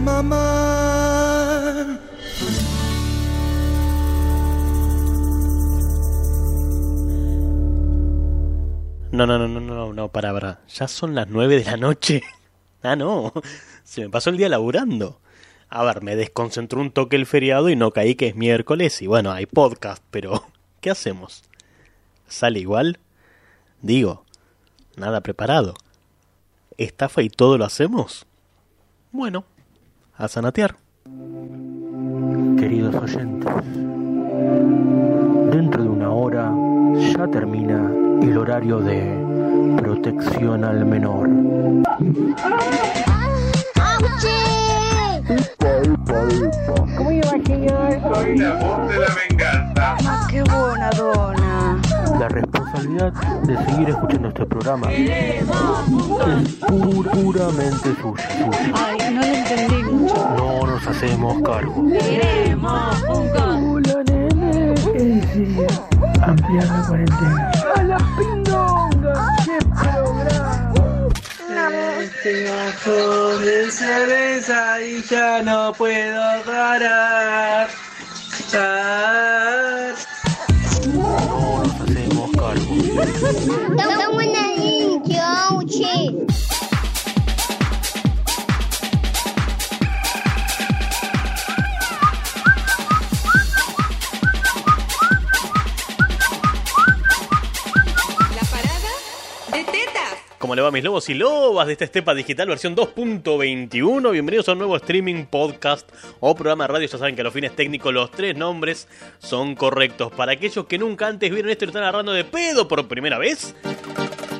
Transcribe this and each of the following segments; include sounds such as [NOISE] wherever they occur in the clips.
mamá. No, no, no, no, no, no, para, para. Ya son las nueve de la noche. [LAUGHS] Ah, no. Se me pasó el día laburando. A ver, me desconcentró un toque el feriado y no caí que es miércoles y bueno, hay podcast, pero [LAUGHS] ¿qué hacemos? ¿Sale igual? Digo, nada preparado. ¿Estafa y todo lo hacemos? Bueno, a sanatear. Queridos oyentes, dentro de una hora ya termina el horario de protección al menor. ¿Cómo iba, señor? Soy la voz de la venganza. Ah, qué buena dona. La responsabilidad de seguir escuchando este programa es pu- puramente suya. suya. Ay, no lo entendí mucho. No nos hacemos cargo. Queremos un con. Hola, nene. Es ampliar la cuarentena. Tengo sed de cerveza y ya no puedo parar. Ah. No nos hacemos cargo. ¿Cómo le va mis lobos y lobas de esta Estepa Digital versión 2.21? Bienvenidos a un nuevo streaming, podcast o programa de radio. Ya saben que a los fines técnicos los tres nombres son correctos. Para aquellos que nunca antes vieron esto y lo están agarrando de pedo por primera vez.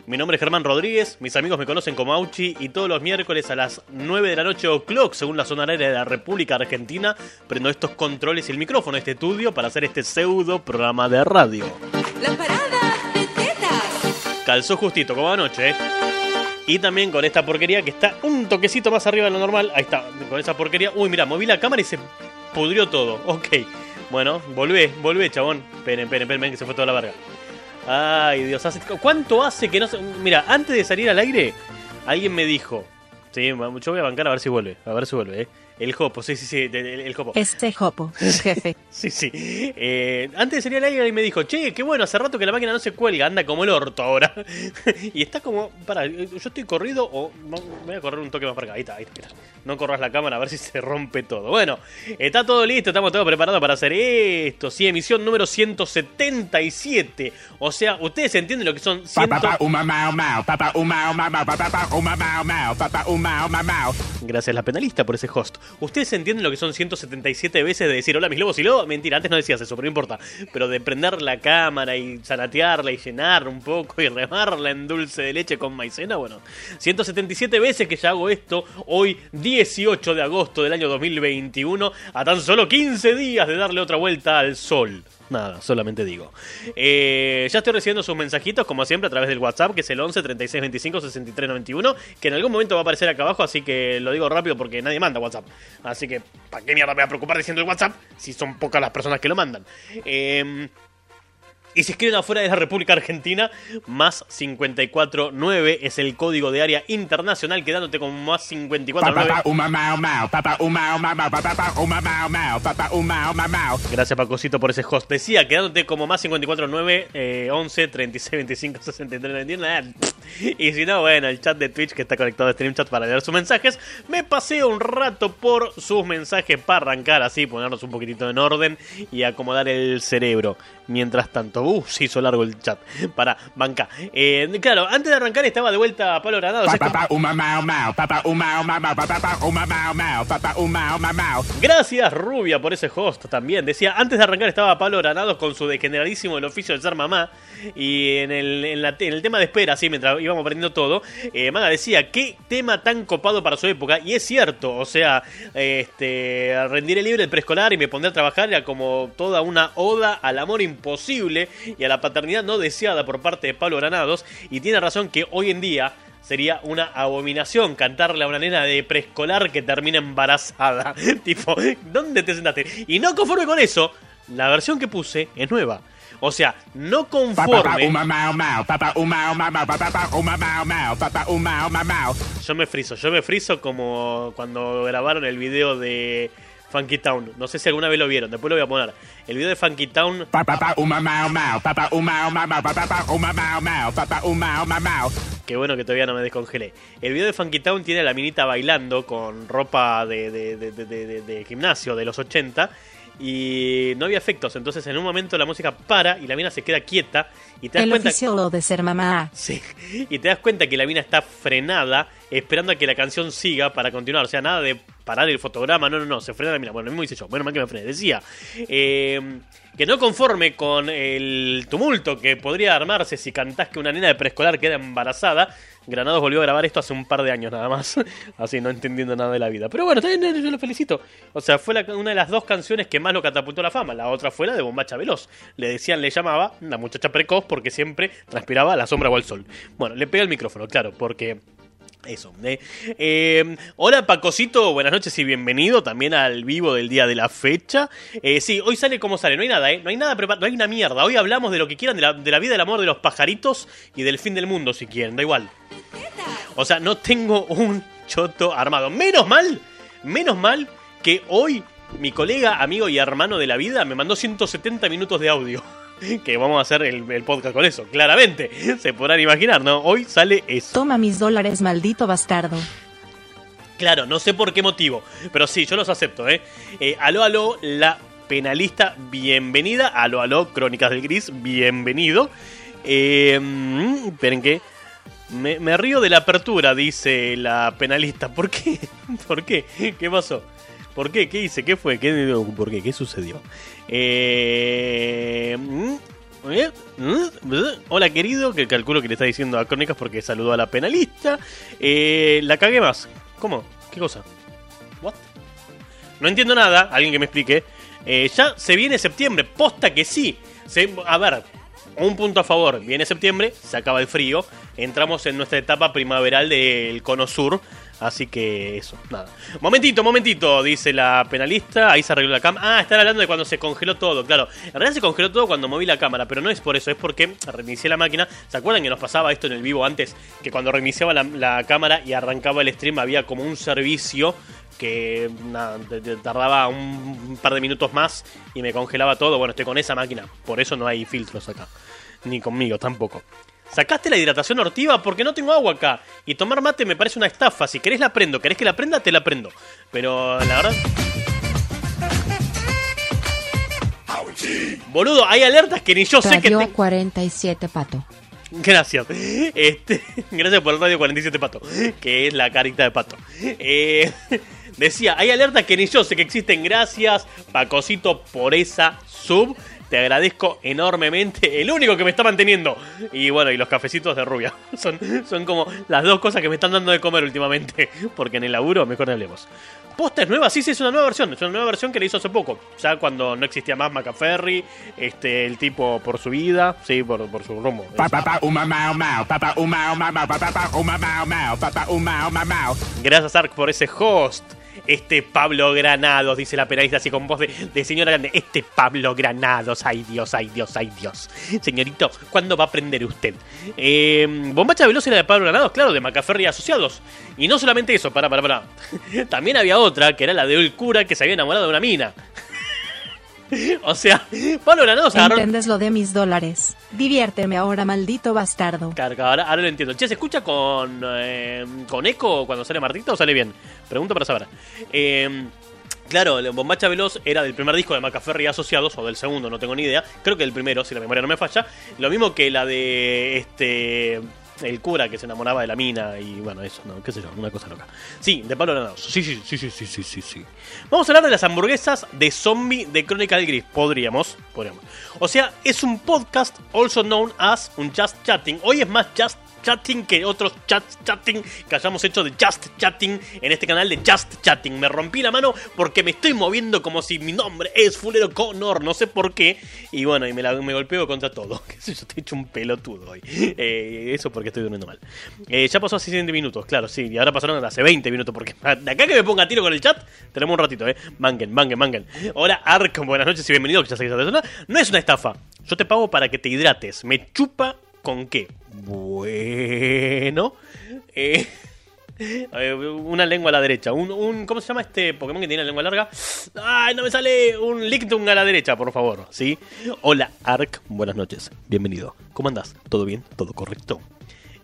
Mi nombre es Germán Rodríguez, mis amigos me conocen como Auchi y todos los miércoles a las 9 de la noche o clock, según la zona aérea de la República Argentina, prendo estos controles y el micrófono de este estudio para hacer este pseudo programa de radio. La parada. Calzó justito, como anoche, ¿eh? Y también con esta porquería que está un toquecito más arriba de lo normal. Ahí está, con esa porquería. Uy, mira, moví la cámara y se pudrió todo. Ok. Bueno, volvé, volvé, chabón. Esperen, esperen, esperen, que se fue toda la verga. Ay, Dios, ¿cuánto hace que no se... Mira, antes de salir al aire, alguien me dijo... Sí, yo voy a bancar a ver si vuelve, a ver si vuelve, ¿eh? El Jopo, sí, sí, sí, el, el- Jopo. Este Jopo, [LAUGHS] jefe. Sí, sí. Eh, antes de salir al aire alguien me dijo, che, qué bueno, hace rato que la máquina no se cuelga, anda como el orto ahora. [LAUGHS] y está como, para, yo estoy corrido o no, voy a correr un toque más para acá. Ahí está, ahí está. No corras la cámara a ver si se rompe todo. Bueno, está todo listo, estamos todos preparados para hacer esto. Sí, emisión número 177. O sea, ustedes entienden lo que son 100... Papá, uma, mau, mau. Papá, uma, uma, mau. Papá, uma, mau, mau. Papá, uma, uma, mau. Gracias la penalista por ese host. ¿Ustedes entienden lo que son 177 veces de decir hola mis lobos y lobos? Mentira, antes no decías eso, pero no importa. Pero de prender la cámara y zanatearla y llenar un poco y remarla en dulce de leche con maicena, bueno. 177 veces que ya hago esto, hoy 18 de agosto del año 2021, a tan solo 15 días de darle otra vuelta al sol. Nada, solamente digo. Eh, ya estoy recibiendo sus mensajitos, como siempre, a través del WhatsApp, que es el 11 36 25 63 91, que en algún momento va a aparecer acá abajo, así que lo digo rápido porque nadie manda WhatsApp. Así que, ¿para qué mierda me voy a preocupar diciendo el WhatsApp si son pocas las personas que lo mandan? Eh, y si escriben afuera de la República Argentina, más 549 es el código de área internacional, quedándote con más 549. Papá, uma, mau, mau. Papá, uma, uma, mau. Papá, uma, mau, mau. Papá, uma, uma, mau. Gracias, Pacosito, por ese host. Decía, quedándote como más 549 eh, 11 36 25 63 91. Y si no, bueno, el chat de Twitch que está conectado a StreamChat para leer sus mensajes. Me paseo un rato por sus mensajes para arrancar así, ponernos un poquitito en orden y acomodar el cerebro. Mientras tanto, uh, se hizo largo el chat. Para, banca. Eh, claro, antes de arrancar estaba de vuelta Pablo Granados. Gracias, Rubia, por ese host también. Decía, antes de arrancar estaba Pablo Granados con su degeneradísimo El oficio de ser mamá. Y en el, en la- en el tema de espera, así, mientras íbamos aprendiendo todo, eh, Maga decía, qué tema tan copado para su época. Y es cierto, o sea, este, rendiré libre el preescolar y me pondré a trabajar era como toda una oda al amor imposible y a la paternidad no deseada por parte de Pablo Granados. Y tiene razón que hoy en día sería una abominación cantarle a una nena de preescolar que termina embarazada. [LAUGHS] tipo, ¿dónde te sentaste? Y no conforme con eso, la versión que puse es nueva. O sea, no conforme. Yo me friso, yo me friso como cuando grabaron el video de Funky Town. No sé si alguna vez lo vieron, después lo voy a poner. El video de Funky Town. Qué bueno que todavía no me descongelé. El video de Funky Town tiene a la minita bailando con ropa de, de- de- de- de- de- de gimnasio de los 80 y no había efectos. Entonces en un momento la música para y la mina se queda quieta y te das El cuenta... oficio de ser mamá. Sí, y te das cuenta que la mina está frenada esperando a que la canción siga para continuar. O sea, nada de parar el fotograma, no, no, no, se frena la mina. Bueno, lo mismo hice yo, bueno, mal que me frené. Decía eh, que no conforme con el tumulto que podría armarse si cantás que una nena de preescolar queda embarazada, Granados volvió a grabar esto hace un par de años nada más. [LAUGHS] Así, no entendiendo nada de la vida. Pero bueno, también yo lo felicito. O sea, fue una de las dos canciones que más lo catapultó a la fama. La otra fue la de Bombacha Veloz. Le decían, le llamaba la muchacha precoz porque siempre transpiraba a la sombra o al sol. Bueno, le pega el micrófono, claro, porque eso. eh. Eh, hola Pacosito, buenas noches y bienvenido también al vivo del día de la fecha. Eh, sí, hoy sale como sale, no hay nada, ¿eh? No hay nada preparado, no hay una mierda. Hoy hablamos de lo que quieran, de la, de la vida, del amor de los pajaritos y del fin del mundo si quieren, da igual. O sea, no tengo un choto armado. Menos mal, menos mal que hoy mi colega, amigo y hermano de la vida me mandó 170 minutos de audio. [LAUGHS] Que vamos a hacer el, el podcast con eso, claramente. [LAUGHS] Se podrán imaginar, ¿no? Hoy sale eso. Toma mis dólares, maldito bastardo. Claro, no sé por qué motivo, pero sí, yo los acepto, ¿eh? eh aló, aló, la penalista, bienvenida. Aló, aló, Crónicas del Gris, bienvenido. Eh, esperen que... Me, me río de la apertura, dice la penalista. ¿Por qué? [LAUGHS] ¿Por qué? ¿Qué pasó? ¿Por qué? ¿Qué hice? ¿Qué fue? ¿Qué, ¿Por qué? ¿Qué sucedió? Eh, mm, eh, mm, eh. Hola querido, que calculo que le está diciendo a Crónicas porque saludó a la penalista. Eh, la cagué más. ¿Cómo? ¿Qué cosa? ¿What? No entiendo nada, alguien que me explique. Eh, ya se viene septiembre, posta que sí. A ver, un punto a favor. Viene septiembre, se acaba el frío. Entramos en nuestra etapa primaveral del cono sur. Así que eso, nada. Momentito, momentito, dice la penalista. Ahí se arregló la cámara. Ah, están hablando de cuando se congeló todo, claro. En realidad se congeló todo cuando moví la cámara, pero no es por eso, es porque reinicié la máquina. ¿Se acuerdan que nos pasaba esto en el vivo antes? Que cuando reiniciaba la, cámara y arrancaba el stream había como un servicio que tardaba un par de minutos más y me congelaba todo. Bueno, estoy con esa máquina, por eso no hay filtros acá. Ni conmigo tampoco. Sacaste la hidratación hortiva porque no tengo agua acá. Y tomar mate me parece una estafa. Si querés la prendo, querés que la prenda, te la prendo. Pero la verdad. Boludo, hay alertas que ni yo sé que. Radio te- 47, pato. Gracias. Este, [LAUGHS] gracias por el radio 47 Pato, que es la carita de Pato. Eh, [LAUGHS] decía, hay alertas que ni yo sé que existen. Gracias, Pacosito, por esa sub. Te agradezco enormemente. El único que me está manteniendo. Y bueno, y los cafecitos de rubia. [LAUGHS] Son, son como las dos cosas que me están dando de comer últimamente. Porque en el laburo mejor no hablemos. ¿Posta es nueva? Sí, sí, es una nueva versión. Es una nueva versión que le hizo hace poco. Ya cuando no existía más Macaferri. Este, el tipo por su vida. Sí, por, por su rumbo. Gracias, Ark, por ese host. Este Pablo Granados, dice la penalista así con voz de, señora grande. Este Pablo Granados, ay Dios, ay Dios, ay Dios. Señorito, ¿cuándo va a aprender usted? Eh, Bombacha Veloz era de Pablo Granados, claro, de Macaferri Asociados. Y no solamente eso, para, para, para. [LAUGHS] También había otra, que era la de El Cura, que se había enamorado de una mina. [LAUGHS] o sea, Pablo Granados agarró... ¿Entiendes lo de mis dólares? Diviérteme ahora, maldito bastardo. Carga, ahora, ahora lo entiendo. Che, ¿se escucha con, eh, con eco cuando sale Martita o sale bien? Pregunto para saber. Eh, claro, el Bombacha Veloz era del primer disco de Macaferri Asociados, o del segundo, no tengo ni idea. Creo que del primero, si la memoria no me falla. Lo mismo que la de este. El cura que se enamoraba de la mina y bueno, eso, no, qué sé yo, una cosa loca. Sí, de Pablo Granados. Sí, sí, sí, sí, sí, sí, sí, sí. Vamos a hablar de las hamburguesas de zombie de Crónica del Gris. Podríamos, podríamos. O sea, es un podcast also known as un Just Chatting. Hoy es más Just chatting que otros chats chatting que hayamos hecho de just chatting en este canal de just chatting. Me rompí la mano porque me estoy moviendo como si mi nombre es Fulero Connor, no sé por qué. Y bueno, y me, la- me golpeo contra todo. [LAUGHS] Sé yo, estoy hecho un pelotudo hoy. Eh, eso porque estoy durmiendo mal. Eh, ya pasó hace 7 minutos, claro, sí. Y ahora pasaron hace 20 minutos porque [LAUGHS] de acá que me ponga a tiro con el chat, tenemos un ratito, eh. Manguen, manguen, manguen. Hola, Ark, buenas noches y bienvenido. Que ya sé que persona no es una estafa. Yo te pago para que te hidrates. Me chupa con qué. Bueno. Eh, [LAUGHS] una lengua a la derecha. Un, ¿Cómo se llama este Pokémon que tiene la lengua larga? ¡Ay, no me sale! Un Lictung a la derecha, por favor. ¿Sí? Hola, Ark. Buenas noches. Bienvenido. ¿Cómo andás? ¿Todo bien? ¿Todo correcto?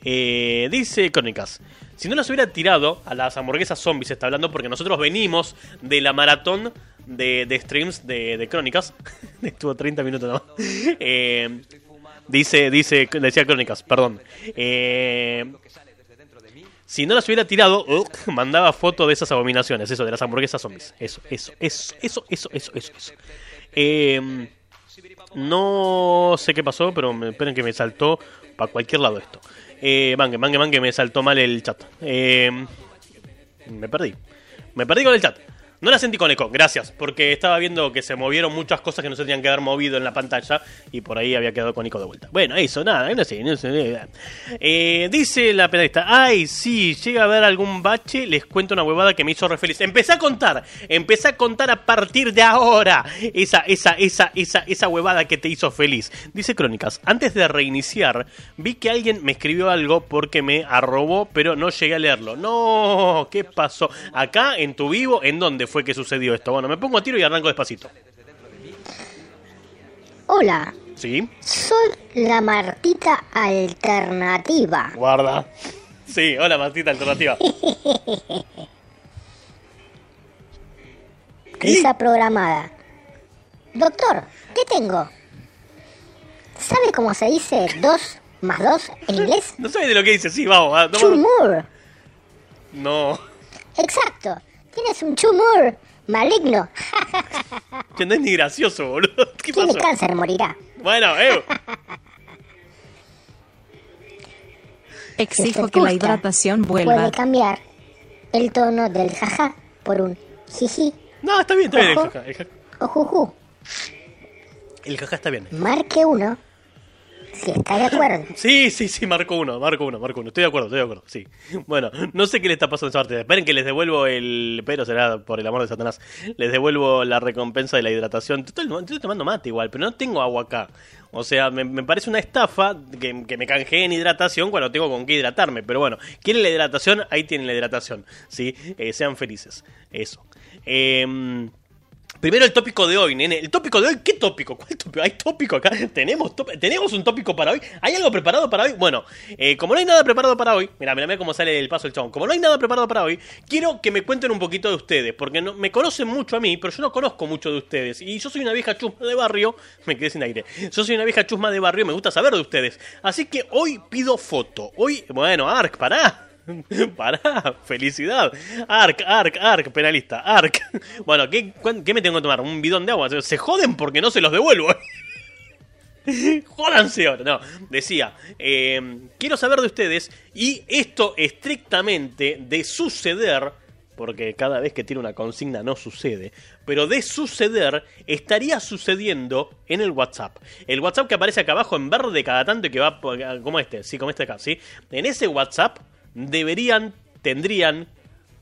Eh, dice Crónicas. Si no las hubiera tirado a las hamburguesas zombies, está hablando porque nosotros venimos de la maratón de, de streams de, de Crónicas. [LAUGHS] Estuvo 30 minutos nada más. Eh, dice, dice, decía Crónicas, perdón. Eh, si no las hubiera tirado, ugh, [LAUGHS] mandaba foto de esas abominaciones, eso, de las hamburguesas zombies. Eso, eso, eso, eso, eso, eso, eso. eso. Eh, no sé qué pasó, pero me, esperen que me saltó para cualquier lado esto. Eh, mangue, mangue, mangue, me saltó mal el chat. Eh, me perdí. Me perdí con el chat. No la sentí con eco, gracias, porque estaba viendo que se movieron muchas cosas que no se tenían que haber movido en la pantalla y por ahí había quedado con eco de vuelta. Bueno, eso, nada, no sé, no sé. Eh, dice la penalista, ay, sí, llega a haber algún bache, les cuento una huevada que me hizo re feliz. Empecé a contar, empecé a contar a partir de ahora esa, esa, esa, esa, esa huevada que te hizo feliz. Dice Crónicas, antes de reiniciar, vi que alguien me escribió algo porque me arrobó, pero no llegué a leerlo. No, ¿qué pasó? Acá, en tu vivo, ¿en dónde fue que sucedió esto? Bueno, me pongo a tiro y arranco despacito. Hola, ¿Sí? soy la Martita Alternativa. Guarda. Sí, hola Martita Alternativa. [LAUGHS] Risa programada. Doctor, ¿qué tengo? ¿Sabe cómo se dice 2 más 2 en inglés? No sabes de lo que dice, sí, vamos. ah, toma- Tumor. No. Exacto. Tienes un tumor maligno. [LAUGHS] Que no es ni gracioso, boludo. [LAUGHS] ¿Qué Tiene pasó? cáncer, morirá. Bueno, eh. [LAUGHS] Exijo que la hidratación Puede vuelva. cambiar el tono del jaja por un jiji No, está bien, está bien el jaja. El jaja, o juju. el jaja está bien. Marque uno si está de acuerdo. [LAUGHS] Sí, sí, sí, marco uno, marco uno, marco uno. Estoy de acuerdo, estoy de acuerdo, sí. Bueno, no sé qué le está pasando a esa. Esperen que les devuelvo el... Pero será por el amor de Satanás. Les devuelvo la recompensa de la hidratación. Estoy, estoy tomando mate igual, pero no tengo agua acá. O sea, me, parece una estafa que, que me canjee en hidratación cuando tengo con qué hidratarme. Pero bueno, ¿quieren la hidratación? Ahí tienen la hidratación. ¿sí? Eh, sean felices. Eso. Eh... Primero el tópico de hoy, nene. El tópico de hoy, ¿qué tópico? ¿Cuál tópico? ¿Hay tópico acá? [LAUGHS] ¿Tenemos, top- ¿Tenemos un tópico para hoy? ¿Hay algo preparado para hoy? Bueno, eh, como no hay nada preparado para hoy, mira, mira, mira cómo sale el paso el chabón. Como no hay nada preparado para hoy, quiero que me cuenten un poquito de ustedes, porque no, me conocen mucho a mí, pero yo no conozco mucho de ustedes. Y yo soy una vieja chusma de barrio, [LAUGHS] me quedé sin aire. Yo soy una vieja chusma de barrio, me gusta saber de ustedes. Así que hoy pido foto. Hoy, bueno, Ark, pará. [LAUGHS] Pará, felicidad. Ark, Ark, Ark, penalista, Ark. Bueno, ¿qué, qué me tengo que tomar? ¿Un bidón de agua? Se joden porque no se los devuelvo. [LAUGHS] Jódanse ahora. No, decía, eh, quiero saber de ustedes y esto estrictamente de suceder, porque cada vez que tiene una consigna no sucede, pero de suceder estaría sucediendo en el WhatsApp. El WhatsApp que aparece acá abajo en verde cada tanto y que va como este, sí, como este acá, ¿sí? En ese WhatsApp deberían, tendrían,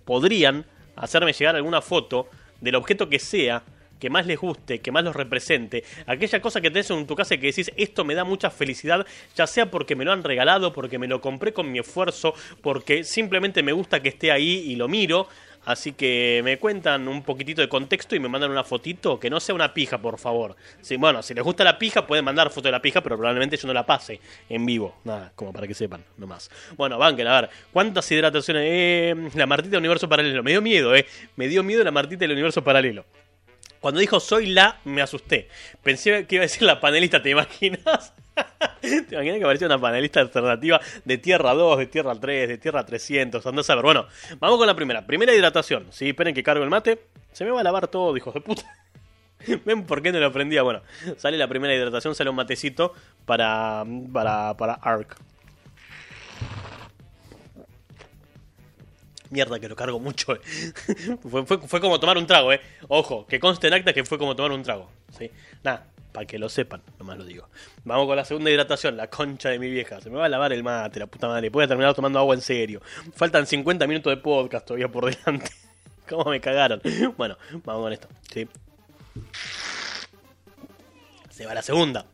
podrían hacerme llegar alguna foto del objeto que sea que más les guste, que más los represente, aquella cosa que tenés en tu casa y que decís, esto me da mucha felicidad, ya sea porque me lo han regalado, porque me lo compré con mi esfuerzo, porque simplemente me gusta que esté ahí y lo miro. Así que me cuentan un poquitito de contexto y me mandan una fotito que no sea una pija, por favor. Sí, bueno, si les gusta la pija, pueden mandar foto de la pija, pero probablemente yo no la pase en vivo. Nada, como para que sepan, nomás. Bueno, banquen, a ver, ¿cuántas hidrataciones? Eh, la Martita del Universo Paralelo. Me dio miedo, eh. Me dio miedo la Martita del Universo Paralelo. Cuando dijo soy la, me asusté. Pensé que iba a decir la panelista, ¿te imaginas? [LAUGHS] ¿Te imaginas que aparecía una panelista alternativa de Tierra 2, de Tierra 3, de Tierra 300? Andás a ver. Bueno, vamos con la primera. Primera hidratación. Sí, esperen que cargo el mate. Se me va a lavar todo, hijos de puta. [LAUGHS] ¿Ven por qué no lo prendía? Bueno, sale la primera hidratación, sale un matecito para, para, para Ark. Mierda, que lo cargo mucho. eh. [LAUGHS] fue, fue- como tomar un trago, eh. Ojo, que conste en acta que fue como tomar un trago. ¿sí? Nada, para que lo sepan, nomás lo digo. Vamos con la segunda hidratación, la concha de mi vieja. Se me va a lavar el mate, la puta madre. Voy a terminar tomando agua en serio. Faltan 50 minutos de podcast todavía por delante. [LAUGHS] ¿Cómo me cagaron? Bueno, vamos con esto. ¿sí? Se va la segunda.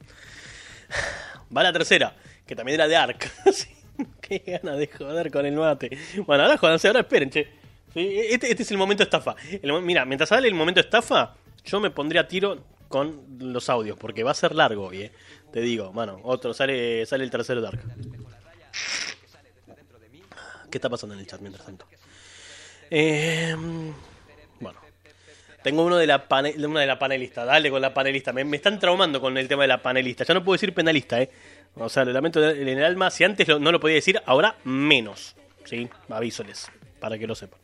Va la tercera, que también era de Ark. [LAUGHS] Sí, [LAUGHS] Qué ganas de joder con el mate. Bueno, ahora jodanse, ahora esperen, che. Este, este es el momento estafa. Mira, mientras sale el momento estafa, yo me pondría a tiro con los audios, porque va a ser largo hoy, eh. Te digo, bueno, otro, sale, sale el tercero de Ark. ¿Qué está pasando en el chat mientras tanto? Eh, bueno, tengo uno de la una de la panelista. Dale con la panelista. Me, me están traumando con el tema de la panelista. Ya no puedo decir penalista, ¿eh? O sea, lo lamento en el alma. Si antes no lo podía decir, ahora menos. ¿Sí? Avísoles. Para que lo sepan.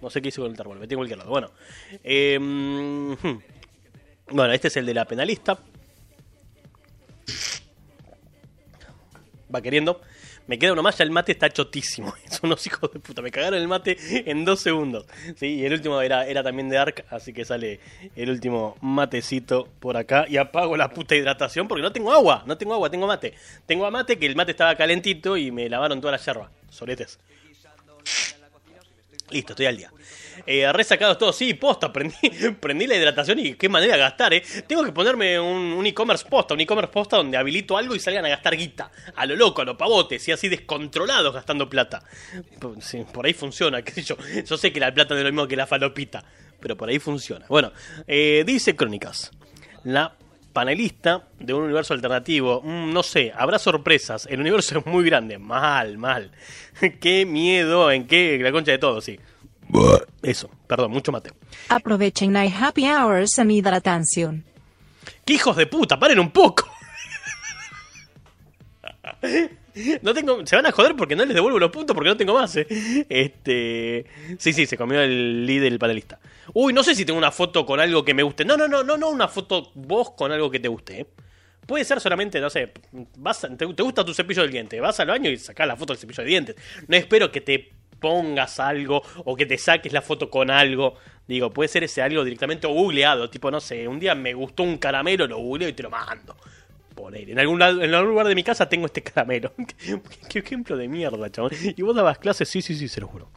No sé qué hice con el árbol. Metí en cualquier lado. Bueno. Eh, hmm. bueno, este es el de la penalista. Va queriendo. Me queda uno más, ya el mate está chotísimo. [LAUGHS] Son unos hijos de puta. Me cagaron el mate en dos segundos. Sí, y el último era, era también de Ark, así que sale el último matecito por acá. Y apago la puta hidratación porque no tengo agua. No tengo agua, tengo mate. Tengo a mate que el mate estaba calentito y me lavaron toda la yerba. Soletes. Listo, estoy al día. Eh, resacados todos, sí, posta, prendí, [LAUGHS] prendí la hidratación y qué manera de gastar, eh. Tengo que ponerme un, e-commerce posta, un e-commerce posta donde habilito algo y salgan a gastar guita. A lo loco, a lo pavotes, y así descontrolados gastando plata. Por ahí funciona, [LAUGHS] qué sé yo. Yo sé que la plata no es lo mismo que la falopita, pero por ahí funciona. Bueno, eh, dice Crónicas. La panelista de un universo alternativo. Mm, no sé, habrá sorpresas. El universo es muy grande. Mal, mal. [LAUGHS] qué miedo, en qué. La concha de todo, sí. Eso, perdón, mucho mate. Aprovechen hay happy hours en hidratación. ¡Qué hijos de puta! ¡Paren un poco! No tengo, se van a joder porque no les devuelvo los puntos porque no tengo más, eh. Este, sí, sí, se comió el líder el panelista. Uy, no sé si tengo una foto con algo que me guste. No, no, no, no, no una foto vos con algo que te guste, eh. Puede ser solamente, no sé, vas a- te, te gusta tu cepillo de dientes, vas al baño y sacás la foto del cepillo de dientes. No espero que te pongas algo o que te saques la foto con algo. Digo, puede ser ese algo directamente googleado, tipo, no sé, un día me gustó un caramelo, lo googleo y te lo mando. Poner. En algún, lado- en algún lugar de mi casa tengo este caramelo. [LAUGHS] Qué ejemplo de mierda, chabón. Y vos dabas clases, sí, sí, sí, se lo juro.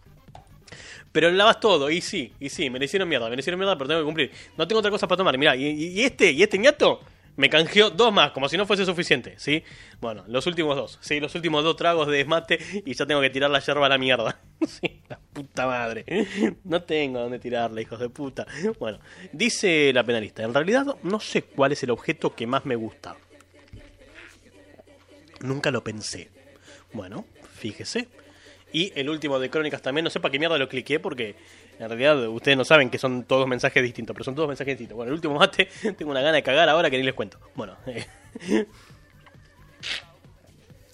Pero lavas todo, y sí, y sí, me hicieron mierda, me hicieron mierda, pero tengo que cumplir. No tengo otra cosa para tomar. Mirá, y este, y este ñato me canjeó dos más, como si no fuese suficiente, ¿sí? Bueno, los últimos dos, sí, los últimos dos tragos de desmate y ya tengo que tirar la yerba a la mierda. [LAUGHS] Sí, la puta madre. No tengo dónde tirarla, hijos de puta. Bueno, dice la penalista, en realidad no sé cuál es el objeto que más me gusta. Nunca lo pensé. Bueno, fíjese. Y el último de Crónicas también, no sé para qué mierda lo cliqué porque en realidad ustedes no saben que son todos mensajes distintos, pero son todos mensajes distintos. Bueno, el último mate, [LAUGHS] tengo una gana de cagar ahora que ni les cuento. Bueno, eh, [LAUGHS]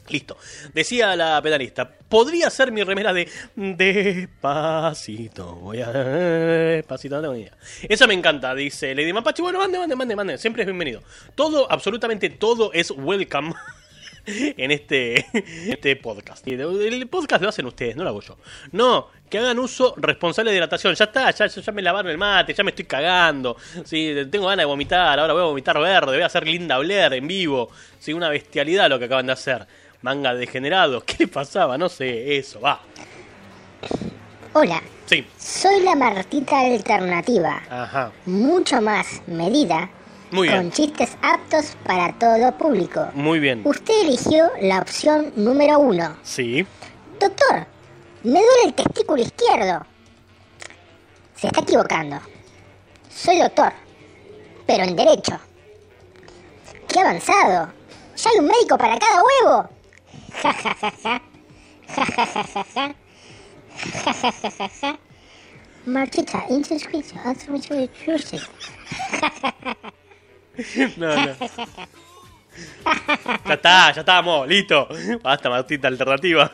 listo. Decía la pedalista, podría ser mi remera de despacito. Voy a despacito, no idea. Esa me encanta, dice Lady Mapache. Bueno, mande, mande, mande, mande. Siempre es bienvenido. Todo, absolutamente todo es welcome [LAUGHS] [LAUGHS] en este, este podcast. El podcast lo hacen ustedes, no lo hago yo. No, que hagan uso responsable de hidratación. Ya está, ya, ya, ya me lavaron el mate, ya me estoy cagando. Sí, tengo ganas de vomitar, ahora voy a vomitar verde, voy a hacer Linda Blair en vivo. Sí, una bestialidad lo que acaban de hacer. Manga degenerados, ¿qué le pasaba? No sé, eso, va. Hola, Sí, soy la Martita Alternativa, ajá. mucho más medida, Muy con chistes aptos para todo público. muy bien. Usted eligió la opción número uno. Sí, Doctor, me duele el testículo izquierdo. Se está equivocando. Soy doctor, pero en derecho. ¡Qué avanzado! ¡Ya hay un médico para cada huevo! Ja ja ja ja. Ja ja ja ja ja. Ja ja ja ja ja. Martita, inscrito. [LAUGHS] no, no. Ya está, ya estamos, listo. Basta, Martita alternativa.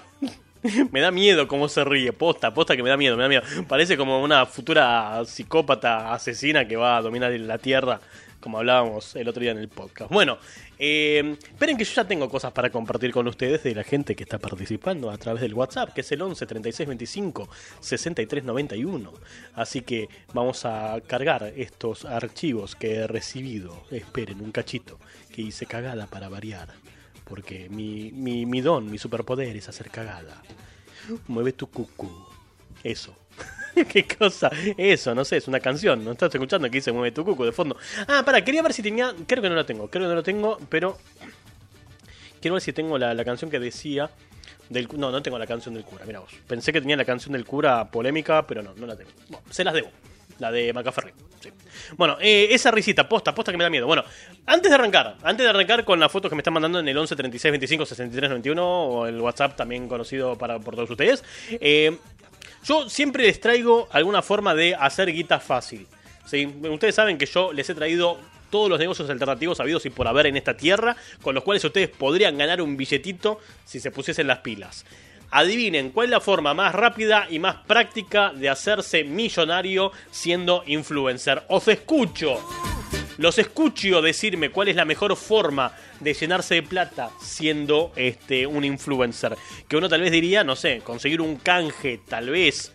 Me da miedo cómo se ríe, posta, posta que me da miedo, me da miedo. Parece como una futura psicópata asesina que va a dominar la tierra. Como hablábamos el otro día en el podcast. Bueno, eh, esperen que yo ya tengo cosas para compartir con ustedes de la gente que está participando a través del WhatsApp, que es el 11 36 25 63 91. Así que vamos a cargar estos archivos que he recibido. Esperen un cachito, que hice cagada para variar. Porque mi, mi, mi don, mi superpoder es hacer cagada. Mueve tu cucu. Eso. [LAUGHS] ¿Qué cosa? Eso, no sé, es una canción. ¿No estás escuchando que dice Mueve tu cucu de fondo? Ah, para, quería ver si tenía. Creo que no la tengo, creo que no la tengo, pero. Quiero ver si tengo la, la canción que decía. Del, no, no tengo la canción del cura, mira vos. Pensé que tenía la canción del cura polémica, pero no, no la tengo. Bueno, se las debo. La de Macaferri. Bueno, eh, esa risita, posta, posta que me da miedo. Bueno, antes de arrancar, antes de arrancar con las fotos que me están mandando en el 11 36 25 63 91 o el WhatsApp también conocido para, por todos ustedes, eh, yo siempre les traigo alguna forma de hacer guita fácil. ¿sí? Ustedes saben que yo les he traído todos los negocios alternativos habidos y por haber en esta tierra, con los cuales ustedes podrían ganar un billetito si se pusiesen las pilas. Adivinen cuál es la forma más rápida y más práctica de hacerse millonario siendo influencer. Os escucho. Los escucho decirme cuál es la mejor forma de llenarse de plata siendo este un influencer. Que uno tal vez diría, no sé, conseguir un canje, tal vez,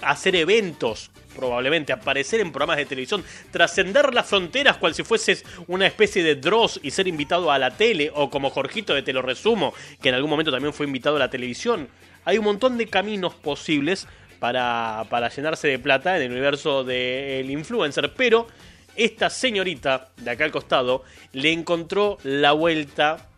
hacer eventos, probablemente, aparecer en programas de televisión, trascender las fronteras cual si fueses una especie de Dross y ser invitado a la tele, o como Jorgito de Te lo resumo, que en algún momento también fue invitado a la televisión. Hay un montón de caminos posibles para, para llenarse de plata en el universo del influencer, pero esta señorita de acá al costado le encontró la vuelta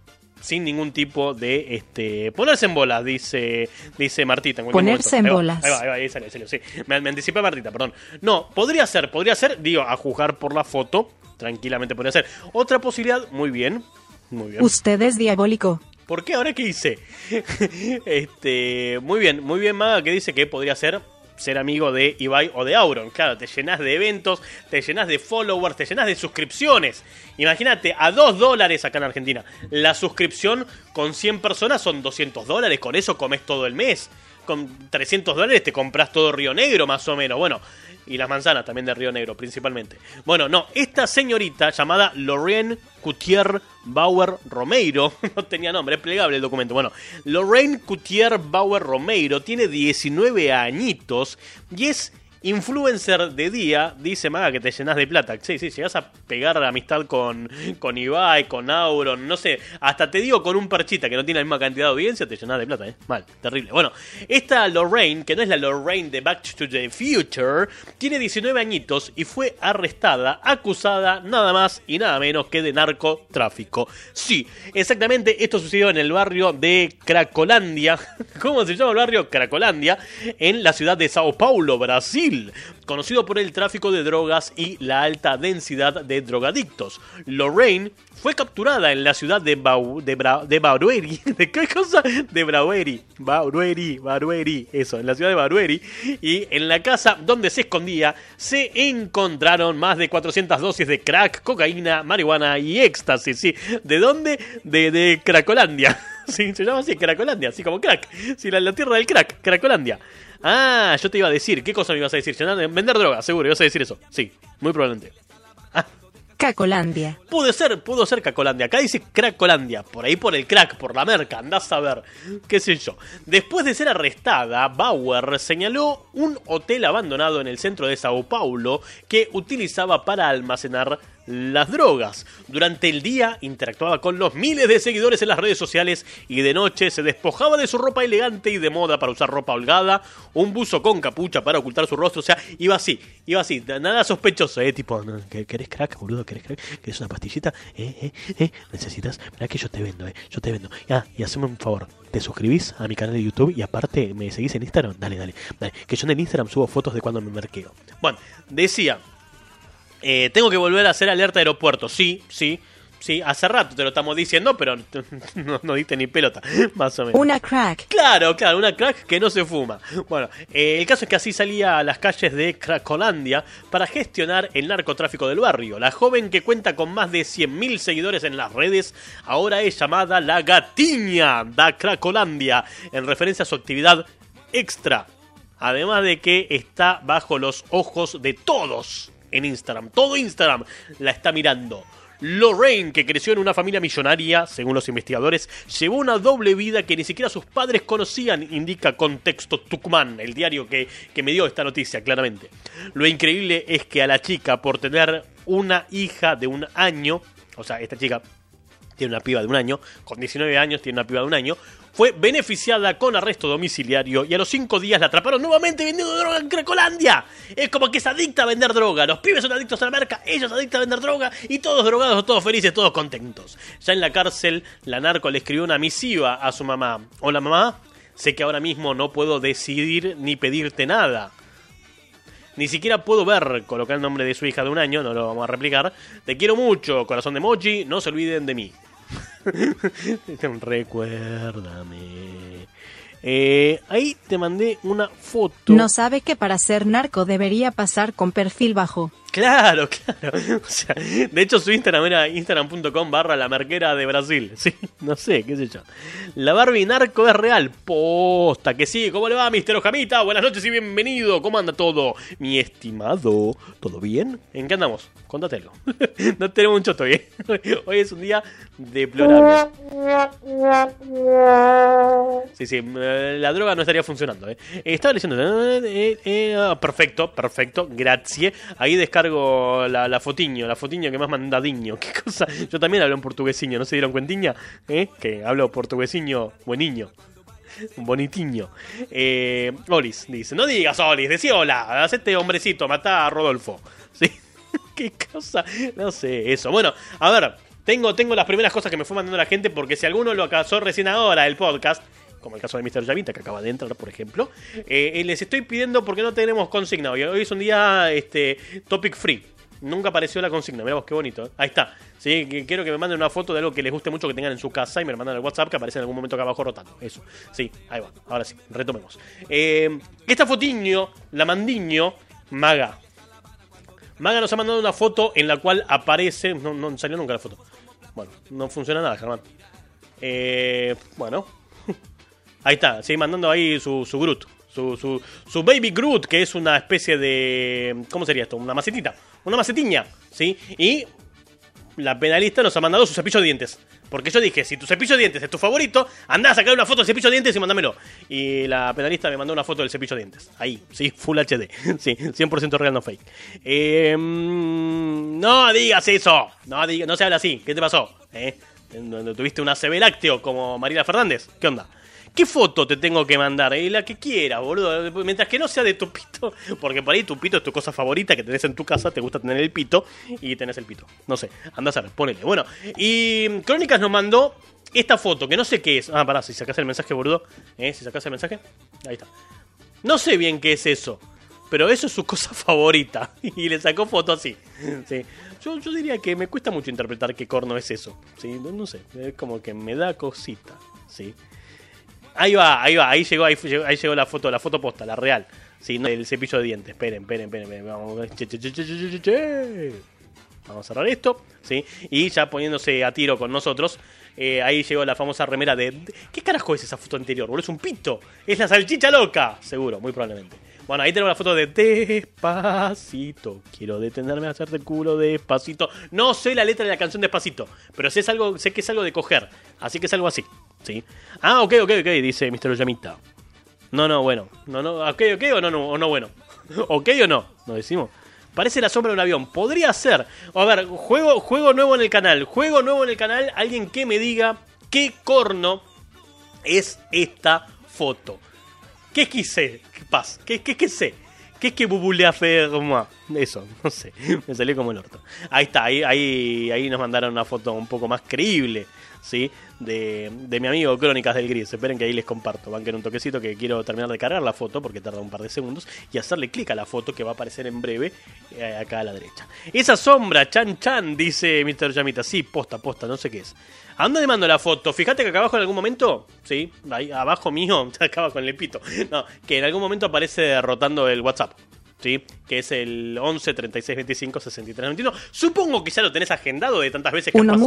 sin ningún tipo de este ponerse en bolas, dice dice Martita. en Ponerse en bolas. Ahí va, ahí va, ahí salió, ahí salió, sí. Me, me anticipé Martita, perdón. No, podría ser, podría ser, digo, a juzgar por la foto, tranquilamente podría ser. Otra posibilidad, muy bien, muy bien. Usted es diabólico. ¿Por qué? ¿Ahora qué hice? [LAUGHS] este, muy bien, muy bien, Maga, que dice que podría ser ser amigo de Ibai o de Auron. Claro, te llenas de eventos, te llenas de followers, te llenas de suscripciones. Imagínate, a 2 dólares acá en Argentina. La suscripción con 100 personas son 200 dólares. Con eso comes todo el mes. Con 300 dólares te compras todo Río Negro, más o menos. Bueno, y las manzanas también de Río Negro, principalmente. Bueno, no, esta señorita llamada Lorraine Coutier Bauer Romeiro, [LAUGHS] no tenía nombre, es plegable el documento. Bueno, Lorraine Coutier Bauer Romeiro tiene 19 añitos y es influencer de día. Dice Maga que te llenas de plata. Sí, sí, llegas a pegar amistad con, con Ibai, con Auron, no sé, hasta te digo con un parchita que no tiene la misma cantidad de audiencia, te llenas de plata, ¿eh? Mal, terrible. Bueno, esta Lorraine, que no es la Lorraine de Back to the Future, tiene 19 añitos y fue arrestada, acusada nada más y nada menos que de narcotráfico. Sí, exactamente, esto sucedió en el barrio de Cracolandia. [LAUGHS] ¿Cómo se llama el barrio? Cracolandia, en la ciudad de Sao Paulo, Brasil conocido por el tráfico de drogas y la alta densidad de drogadictos. Lorraine fue capturada en la ciudad de, Bau, de, Barueri. [LAUGHS] ¿De qué cosa? De Barueri. Barueri, Barueri. Eso, en la ciudad de Barueri. Y en la casa donde se escondía se encontraron más de 400 dosis de crack, cocaína, marihuana y éxtasis. ¿De dónde? De, de Cracolandia. [LAUGHS] Se llama así, Cracolandia, así como crack. Sí, la, la tierra del crack, Cracolandia. Ah, yo te iba a decir, ¿qué cosa me ibas a decir? Vender droga, seguro, ibas a decir eso. Sí, muy probablemente. Cacolandia. Pudo ser, pudo ser Cacolandia. Acá dice Cracolandia. Por ahí por el crack, por la merca. Andás a ver. Qué sé yo. Después de ser arrestada, Bauer señaló un hotel abandonado en el centro de Sao Paulo que utilizaba para almacenar las drogas. Durante el día interactuaba con los miles de seguidores en las redes sociales y de noche se despojaba de su ropa elegante y de moda para usar ropa holgada, un buzo con capucha para ocultar su rostro, o sea, iba así, iba así, nada sospechoso, eh, tipo, no, ¿qué- ¿querés crack, boludo? ¿Querés crack? ¿Querés una pastillita? Eh, eh, eh, necesitas, mirá que yo te vendo, eh, yo te vendo. Ah, y haceme un favor, te suscribís a mi canal de YouTube y aparte me seguís en Instagram, dale, dale, dale, que yo en el Instagram subo fotos de cuando me merqueo. Bueno, decía, eh, tengo que volver a hacer alerta aeropuerto. Sí, sí, sí. Hace rato te lo estamos diciendo, pero [LAUGHS] no, no diste ni pelota, [LAUGHS] más o menos. Una crack. Claro, claro, una crack que no se fuma. Bueno, eh, el caso es que así salía a las calles de Cracolandia para gestionar el narcotráfico del barrio. La joven que cuenta con más de 100.000 seguidores en las redes ahora es llamada la Gatiña da Cracolandia, en referencia a su actividad extra. Además de que está bajo los ojos de todos. En Instagram. Todo Instagram la está mirando. Lorraine, que creció en una familia millonaria, según los investigadores, llevó una doble vida que ni siquiera sus padres conocían, indica Contexto Tucumán, el diario que, que me dio esta noticia, claramente. Lo increíble es que a la chica, por tener una hija de un año, o sea, esta chica tiene una piba de un año, con 19 años tiene una piba de un año, fue beneficiada con arresto domiciliario y a los 5 días la atraparon nuevamente vendiendo droga en Cracolandia. Es como que es adicta a vender droga. Los pibes son adictos a la marca, ellos adictos a vender droga y todos drogados, todos felices, todos contentos. Ya en la cárcel, la narco le escribió una misiva a su mamá. Hola mamá, sé que ahora mismo no puedo decidir ni pedirte nada. Ni siquiera puedo ver, colocar el nombre de su hija de un año, no lo vamos a replicar. Te quiero mucho, corazón de emoji, no se olviden de mí. [LAUGHS] Recuérdame. Eh, ahí te mandé una foto. No sabe que para ser narco debería pasar con perfil bajo. Claro, claro. [LAUGHS] O sea, de hecho su Instagram era instagram.com barra la marquera de Brasil. [LAUGHS] Sí, no sé, qué sé yo. La Barbie narco es real. Posta, que sí. ¿Cómo le va, Mister Ojamita? Buenas noches y bienvenido. ¿Cómo anda todo? Mi estimado. ¿Todo bien? ¿En qué andamos? Contatelo. [LAUGHS] no tenemos un choto bien. Hoy es un día deplorable. Sí, sí, eh, la droga no estaría funcionando. ¿eh? Estaba leyendo. eh, eh, ah, perfecto, perfecto, gracias. Ahí la, la fotiño, la fotiño que más mandadiño. [LAUGHS] ¿Qué cosa? Yo también hablo en portuguesiño, ¿no se dieron cuentiña? ¿Eh? Que hablo portuguesiño bueniño. Bonitiño. Eh, Olis dice: No digas Olis, decí hola. Haz este hombrecito, mata a Rodolfo. [LAUGHS] ¿Sí? [LAUGHS] ¿Qué cosa? No sé, eso. Bueno, a ver, tengo, tengo las primeras cosas que me fue mandando la gente porque si alguno lo acasó recién ahora el podcast, como el caso de Mr. Yamita que acaba de entrar, por ejemplo, eh, les estoy pidiendo porque no tenemos consigna hoy. Hoy es un día este, topic free. Nunca apareció la consigna, mirá qué bonito. ¿eh? Ahí está. Sí, quiero que me manden una foto de algo que les guste mucho que tengan en su casa y me lo mandan al WhatsApp que aparece en algún momento acá abajo rotando. Eso. Sí, ahí va. Ahora sí, retomemos. Eh, esta fotiño, la mandiño, maga. Maga nos ha mandado una foto en la cual aparece. No, no salió nunca la foto. Bueno, no funciona nada, Germán. Bueno. Ahí está, sigue mandando ahí su, su Groot. Su, su, su Baby Groot, que es una especie de. ¿Cómo sería esto? Una macetita. Una macetiña, ¿sí? Y la penalista nos ha mandado su cepillo de dientes. Porque yo dije, si tu cepillo de dientes es tu favorito, anda a sacar una foto del cepillo de dientes y mándamelo. Y la penalista me mandó una foto del cepillo de dientes. Ahí, sí, Full HD. [LAUGHS] Sí, 100% real, no fake. Eh, no digas eso. No, diga- no se habla así. ¿Qué te pasó? ¿Eh? ¿Tuviste una CB lácteo como Mariela Fernández? ¿Qué onda? ¿Qué foto te tengo que mandar? Eh, la que quieras, boludo. Mientras que no sea de tu pito. Porque por ahí tu pito es tu cosa favorita que tenés en tu casa. Te gusta tener el pito. Y tenés el pito. No sé. Andás a ver, ponele. Bueno. Y Crónicas nos mandó esta foto. Que no sé qué es. Ah, pará. Si sacás el mensaje, boludo. ¿Eh? Si sacás el mensaje. Ahí está. No sé bien qué es eso. Pero eso es su cosa [LAUGHS] favorita. Y le sacó foto así. Sí. Yo, yo diría que me cuesta mucho interpretar qué corno es eso. ¿sí? No sé. Es como que me da cosita. ¿sí? Ahí va, ahí va, ahí llegó, ahí, ahí llegó la foto, la foto posta, la real. Sí, no el cepillo de dientes. Esperen, esperen, esperen, esperen. Vamos, a cerrar esto, ¿sí? Y ya poniéndose a tiro con nosotros, eh, ahí llegó la famosa remera de... ¿Qué carajo es esa foto anterior? boludo? Es un pito. Es la salchicha loca. Seguro, muy probablemente. Bueno, ahí tenemos la foto de Despacito. Quiero detenerme a hacerte culo despacito. No sé la letra de la canción Despacito, pero sé, es algo, sé que es algo de coger. Así que es algo así. ¿Sí? Ah, ok, ok, ok, dice Mr. Oyamita. No, no, bueno. No, no, ok, ok o no, no, o no, bueno. [LAUGHS] ok o no, nos decimos. Parece la sombra de un avión. Podría ser. A ver, juego, juego nuevo en el canal. Juego nuevo en el canal. Alguien que me diga qué corno es esta foto. ¿Qué quise? ¿Qué pasa? ¿Qué, qué, qué sé? ¿Qué es que bubulea ferma? Eso, [LAUGHS] no sé. Me salió como el orto. Ahí está, ahí, ahí, ahí nos mandaron una foto un poco más creíble, ¿sí? De, de mi amigo Crónicas del Gris. Esperen que ahí les comparto. Banquen un toquecito que quiero terminar de cargar la foto porque tarda un par de segundos. Y hacerle clic a la foto que va a aparecer en breve eh, acá a la derecha. Esa sombra, chan chan, dice Mr. Yamita. Sí, posta, posta, no sé qué es. ¿A dónde le mando la foto? Fíjate que acá abajo en algún momento, sí, ahí abajo mío, [LAUGHS] acaba con el pito. No, que en algún momento aparece rotando el WhatsApp. ¿Sí? Que es el 11 36 25 63 91. Supongo que ya lo tenés agendado de tantas veces que Un pasado.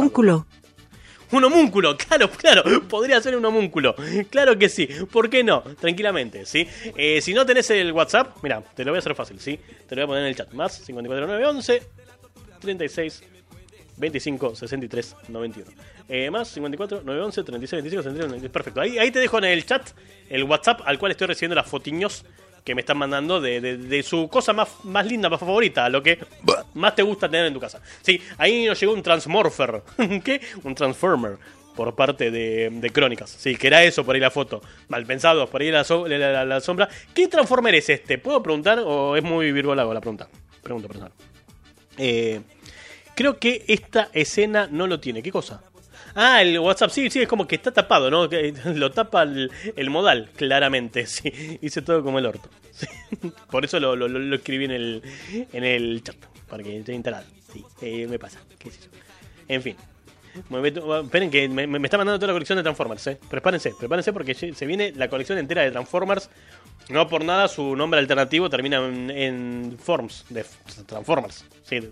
Un homúnculo, [LAUGHS] claro, claro, podría ser un homúnculo. Claro que sí, ¿por qué no? Tranquilamente, ¿sí? Eh, si no tenés el WhatsApp, mira, te lo voy a hacer fácil, ¿sí? Te lo voy a poner en el chat. Más 54911 36 25 63 91. Eh, más 54 911 36 25 63 91. Perfecto. Ahí, ahí te dejo en el chat el WhatsApp al cual estoy recibiendo las fotiños que me están mandando de, de- de su cosa más, más linda, más favorita, lo que más te gusta tener en tu casa. Sí, ahí nos llegó un Transmorpher. [LAUGHS] ¿Qué? Un Transformer. Por parte de, de Crónicas. Sí, que era eso por ahí la foto. Mal pensado, por ahí la, so- la- la- la sombra. ¿Qué Transformer es este? ¿Puedo preguntar o es muy virgolago la pregunta? Pregunta personal. Eh, creo que esta escena no lo tiene. ¿Qué cosa? Ah, el WhatsApp, sí, sí, es como que está tapado, ¿no? [LAUGHS] Lo tapa el, modal, claramente, [LAUGHS] sí. Hice todo como el orto. [LAUGHS] sí. Por eso lo, escribí en el, en el chat, para que esté instalado. Sí, eh, me pasa. En fin. Esperen que me, está mandando toda la colección de Transformers, ¿eh? Prepárense, prepárense porque se viene la colección entera de Transformers. No por nada su nombre alternativo termina en, en Forms, de Transformers. Sí,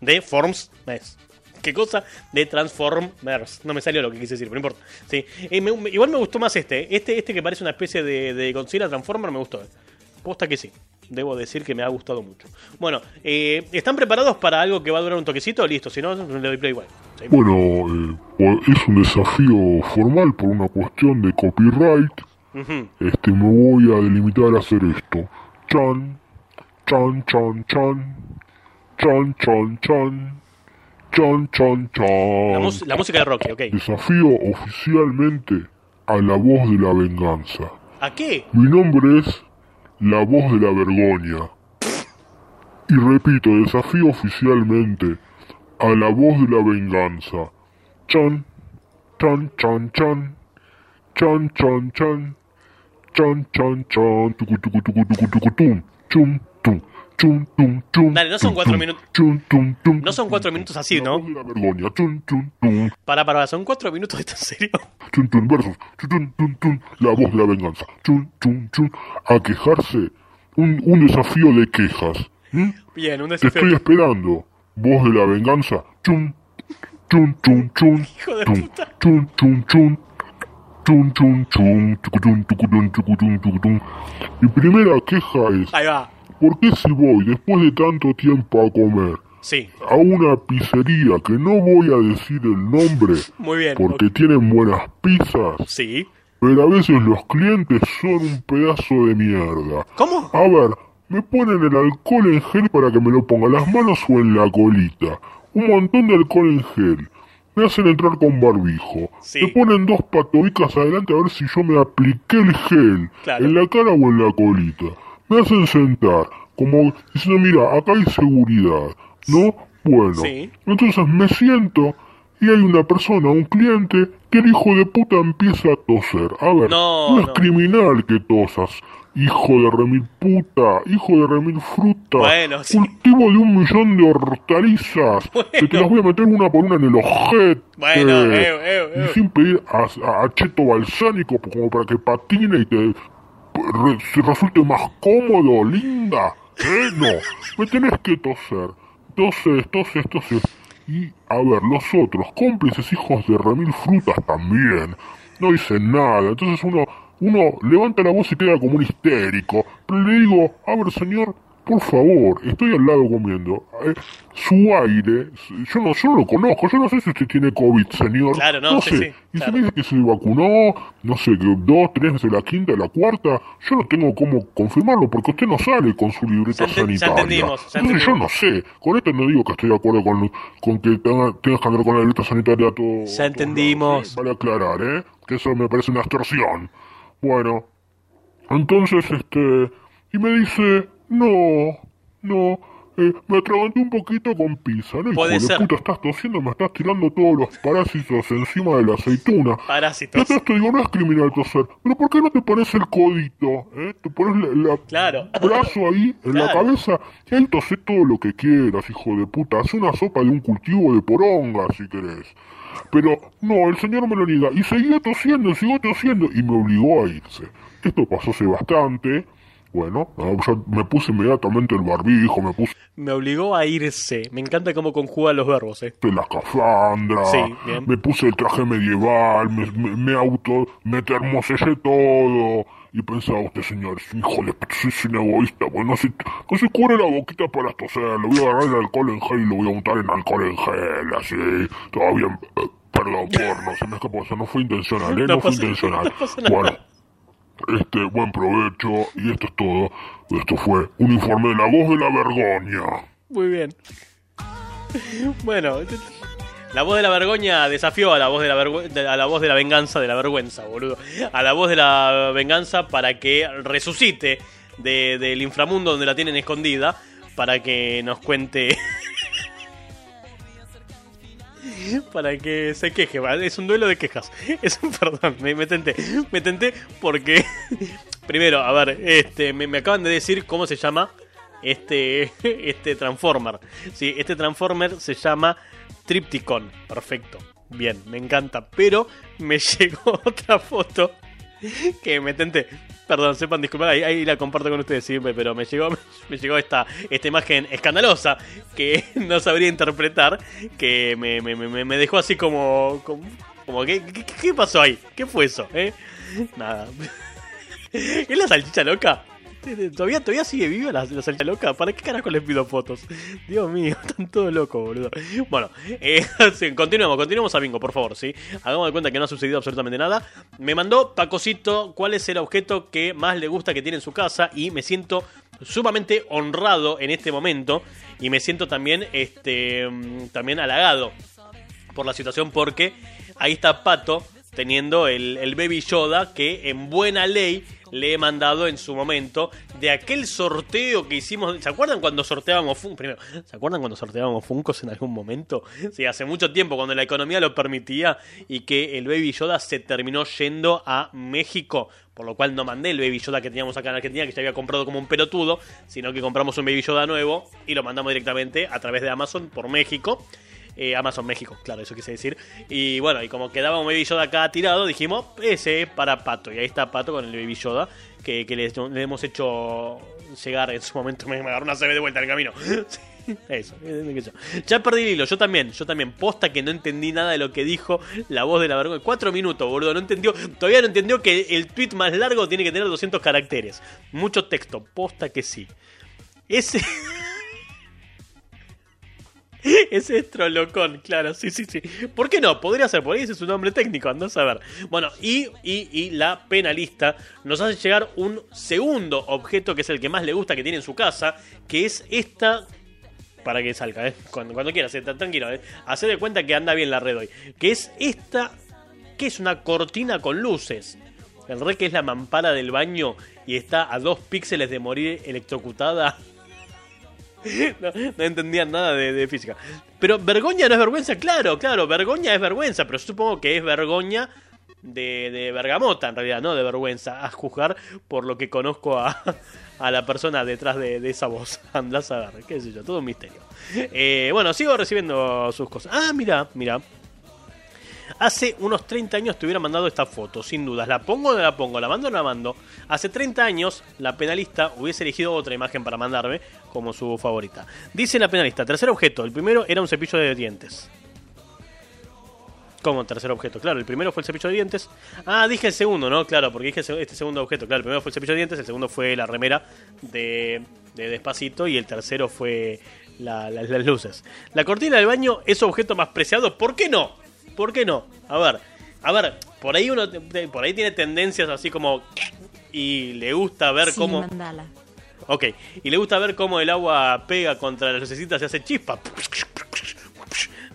de, Forms, ¿ves? ¿Qué cosa? De Transformers. No me salió lo que quise decir, pero no importa. Sí. Eh, me- me- igual me gustó más este. Este este que parece una especie de, de Godzilla Transformer me gustó. eh. Posta que sí. Debo decir que me ha gustado mucho. Bueno, eh, ¿están preparados para algo que va a durar un toquecito? Listo, si no, le doy play igual. Sí. Bueno, eh, es un desafío formal por una cuestión de copyright. Este, me voy a delimitar a hacer esto. Chan, chan, chan, chan, chan, chan, chan, Chon, chon, chon. La, la, música de Rocky, ok. Desafío oficialmente a la voz de la venganza. ¿A qué? Mi nombre es la voz de la vergoña. Y repito, desafío oficialmente a la voz de la venganza. Chon, chon, chon, chon. Chon, chon, chon. Chon, chon, chon. Tucu, tucu, tucu, tucu, tucu, tum. Chum chum, tum, chum. Dale, no son tum, cuatro tum, minutos. tum, tum, No son cuatro minutos así, ¿no? chum, chum, tum, Para, para, son cuatro minutos de [LAUGHS] esto en serio. chun, chun, versus, la voz de la venganza, chun, chun, chun, a quejarse, un, un desafío de quejas. ¿Mm? Bien, un Te estoy desafío. esperando, voz de la venganza, chun, chun, chun, chun, Hijo de puta. chun, chun, chun, chun, chun, chun. Mi primera queja es, Ahí va. ¿Por qué si voy después de tanto tiempo a comer Sí, a una pizzería que no voy a decir el nombre muy bien. porque ok. tienen buenas pizzas? Sí. Pero a veces los clientes son un pedazo de mierda. ¿Cómo? A ver, me ponen el alcohol en gel para que me lo ponga en las manos o en la colita. Un montón de alcohol en gel. Me hacen entrar con barbijo. Sí. Me ponen dos patobicas adelante a ver si yo me apliqué el gel. Claro. En la cara o en la colita. Me hacen sentar. Como diciendo, mira, acá hay seguridad. ¿No? Bueno. Sí. Entonces me siento y hay una persona, un cliente, que el hijo de puta empieza a toser. A ver, No, es no. criminal que tosas. Hijo de remil puta, hijo de remil fruta. Bueno, sí. Cultivo de un millón de hortalizas. Que te las voy a meter una por una en el ojete. Bueno, eh, eh, eh. Y sin pedir a, a- cheto balsánico como para que patine y te resulte más cómodo, linda. ¿Eh? No, me tenés que toser. Toses, toses, toses. Y, a ver, los otros, cómplices hijos de remil frutas también. No dicen nada. Entonces uno, uno levanta la voz y queda como un histérico. Pero le digo, a ver, señor, por favor, estoy al lado comiendo. Eh, su aire, yo no, yo no lo conozco. Yo no sé si usted tiene COVID, señor. Claro, no, sí, sé. sí, y claro. se me dice que se vacunó, no sé, que dos, tres veces la quinta, la cuarta. Yo no tengo cómo confirmarlo porque usted no sale con su libreta enten- ya sanitaria. entendimos, ya Entonces yo no sé. Con esto no digo que estoy de acuerdo con, con que tenga- tengas que andar con la libreta sanitaria a todo. Ya entendimos. Vale aclarar, ¿eh? Que eso me parece una extorsión. Bueno, entonces, este... Y me dice, no, no, eh, me atraganté un poquito con pizza, ¿no? Hijo Puede de ser. puta, estás tosiendo, me estás tirando todos los parásitos encima de la aceituna. Parásitos. Entonces te digo, no es criminal toser, pero ¿por qué no te pones el codito? ¿eh? Te pones la, la- Claro. el brazo ahí, en la cabeza, y ahí tosé todo lo que quieras, hijo de puta. Haz una sopa de un cultivo de poronga, si querés. Pero no, el señor me lo niega. Y seguía tosiendo, siguió tosiendo, y me obligó a irse. Esto pasó hace bastante. Bueno, no, yo me puse inmediatamente el barbijo, me puse Me obligó a irse. Me encanta cómo conjuga los verbos, eh. la escafandra, Sí, bien. me puse el traje medieval, me, me, me auto, me termosellé todo. Y pensaba usted, señor, híjole, soy un egoísta, bueno, si, que se cubre la boquita para toser, le voy a agarrar el alcohol en gel y lo voy a untar en alcohol en gel, así, bien, eh, perdón, porno, se me escapó, o sea, no fue intencional, ¿eh? No No, fue pasa- intencional. no pasa nada. Este, buen provecho, y esto es todo. Esto fue un informe de la voz de la vergoña. Muy bien. [LAUGHS] Bueno, la voz de la vergoña desafió a la voz de la vergü- de- a la voz de la venganza de la vergüenza, boludo. A la voz de la venganza para que resucite de- del inframundo donde la tienen escondida para que nos cuente [LAUGHS] [LAUGHS] para que se queje, es un duelo de quejas. [LAUGHS] Es un perdón, me, me tenté, me tenté porque [LAUGHS] primero, a ver, este me, me acaban de decir cómo se llama este este Transformer. Sí, este Transformer se llama Tripticon. Perfecto. Bien, me encanta, pero me llegó otra foto [LAUGHS] que me tenté. Perdón, sepan disculpar, ahí, la comparto con ustedes siempre, pero me llegó, [LAUGHS] me llegó esta, esta imagen escandalosa que [LAUGHS] no sabría interpretar, que me, me, me, me dejó así como... como, como ¿qué, qué, qué pasó ahí? ¿Qué fue eso? eh? Nada. ¿Es la salchicha loca? [LAUGHS] ¿Todavía, todavía sigue viva la, la loca? ¿Para qué carajo les pido fotos? [LAUGHS] Dios mío, [LAUGHS] están todos locos, boludo. Bueno, eh, continuemos, continuemos a bingo, por favor, ¿sí? Hagamos de cuenta que no ha sucedido absolutamente nada. Me mandó Pacosito cuál es el objeto que más le gusta que tiene en su casa y me siento sumamente honrado en este momento y me siento también, este, mm, también halagado por la situación porque ahí está Pato teniendo el, el Baby Yoda que en buena ley le he mandado en su momento de aquel sorteo que hicimos. ¿Se acuerdan cuando sorteábamos? Primero, ¿se acuerdan cuando sorteábamos Funkos en algún momento? Sí, hace mucho tiempo, cuando la economía lo permitía y que el Baby Yoda se terminó yendo a México. Por lo cual no mandé el Baby Yoda que teníamos acá en Argentina, que ya había comprado como un pelotudo, sino que compramos un Baby Yoda nuevo y lo mandamos directamente a través de Amazon por México. Eh, Amazon México, claro, eso quise decir. Y bueno, y como quedaba un Baby Yoda acá tirado, dijimos, ese es para Pato. Y ahí está Pato con el Baby Yoda, que, le, le hemos hecho llegar en su momento. Me, me agarró una CB de vuelta en el camino. [LAUGHS] Sí, Eso, eh, ya perdí el hilo, yo también, yo también. Posta que no entendí nada de lo que dijo la voz de la vergüenza. Cuatro minutos, boludo, no entendió. Todavía no entendió que el tweet más largo tiene que tener 200 caracteres. Mucho texto, posta que sí. Ese. [LAUGHS] [LAUGHS] Es Trolocón, claro, sí, sí, sí. ¿Por qué no? Podría ser, por ahí ese es su nombre técnico, andás a ver. Bueno, y, y, y la penalista nos hace llegar un segundo objeto que es el que más le gusta que tiene en su casa, que es esta. Para que salga, ¿eh? Cuando, cuando quieras, eh, tranquilo, ¿eh? Hacer de cuenta que anda bien la red hoy. Que es esta, que es una cortina con luces. El re que es la mampara del baño y está a dos píxeles de morir electrocutada. No, no entendían nada de, física. Pero vergoña no es vergüenza, claro, claro, vergoña es vergüenza, pero supongo que es vergoña de, de bergamota en realidad, no de vergüenza, a juzgar por lo que conozco a, a la persona detrás de, de esa voz. [LAUGHS] Andás a ver, qué sé yo, todo un misterio. Eh, bueno, sigo recibiendo sus cosas. Ah, mira, mira. Hace unos 30 años te hubiera mandado esta foto, sin dudas. ¿La pongo o no la pongo? ¿La mando o no la mando? Hace 30 años, la penalista hubiese elegido otra imagen para mandarme como su favorita. Dice la penalista, tercer objeto. El primero era un cepillo de dientes. ¿Cómo tercer objeto? Claro, el primero fue el cepillo de dientes. Ah, dije el segundo, ¿no? Claro, porque dije este segundo objeto. Claro, el primero fue el cepillo de dientes, el segundo fue la remera de, de Despacito y el tercero fue la- la- las luces. La cortina del baño es objeto más preciado. ¿Por qué no? ¿Por qué no? A ver, a ver, por ahí uno por ahí tiene tendencias así como y le gusta ver Sí, cómo mandala. Ok, y le gusta ver cómo el agua pega contra las lucecitas y hace chispa.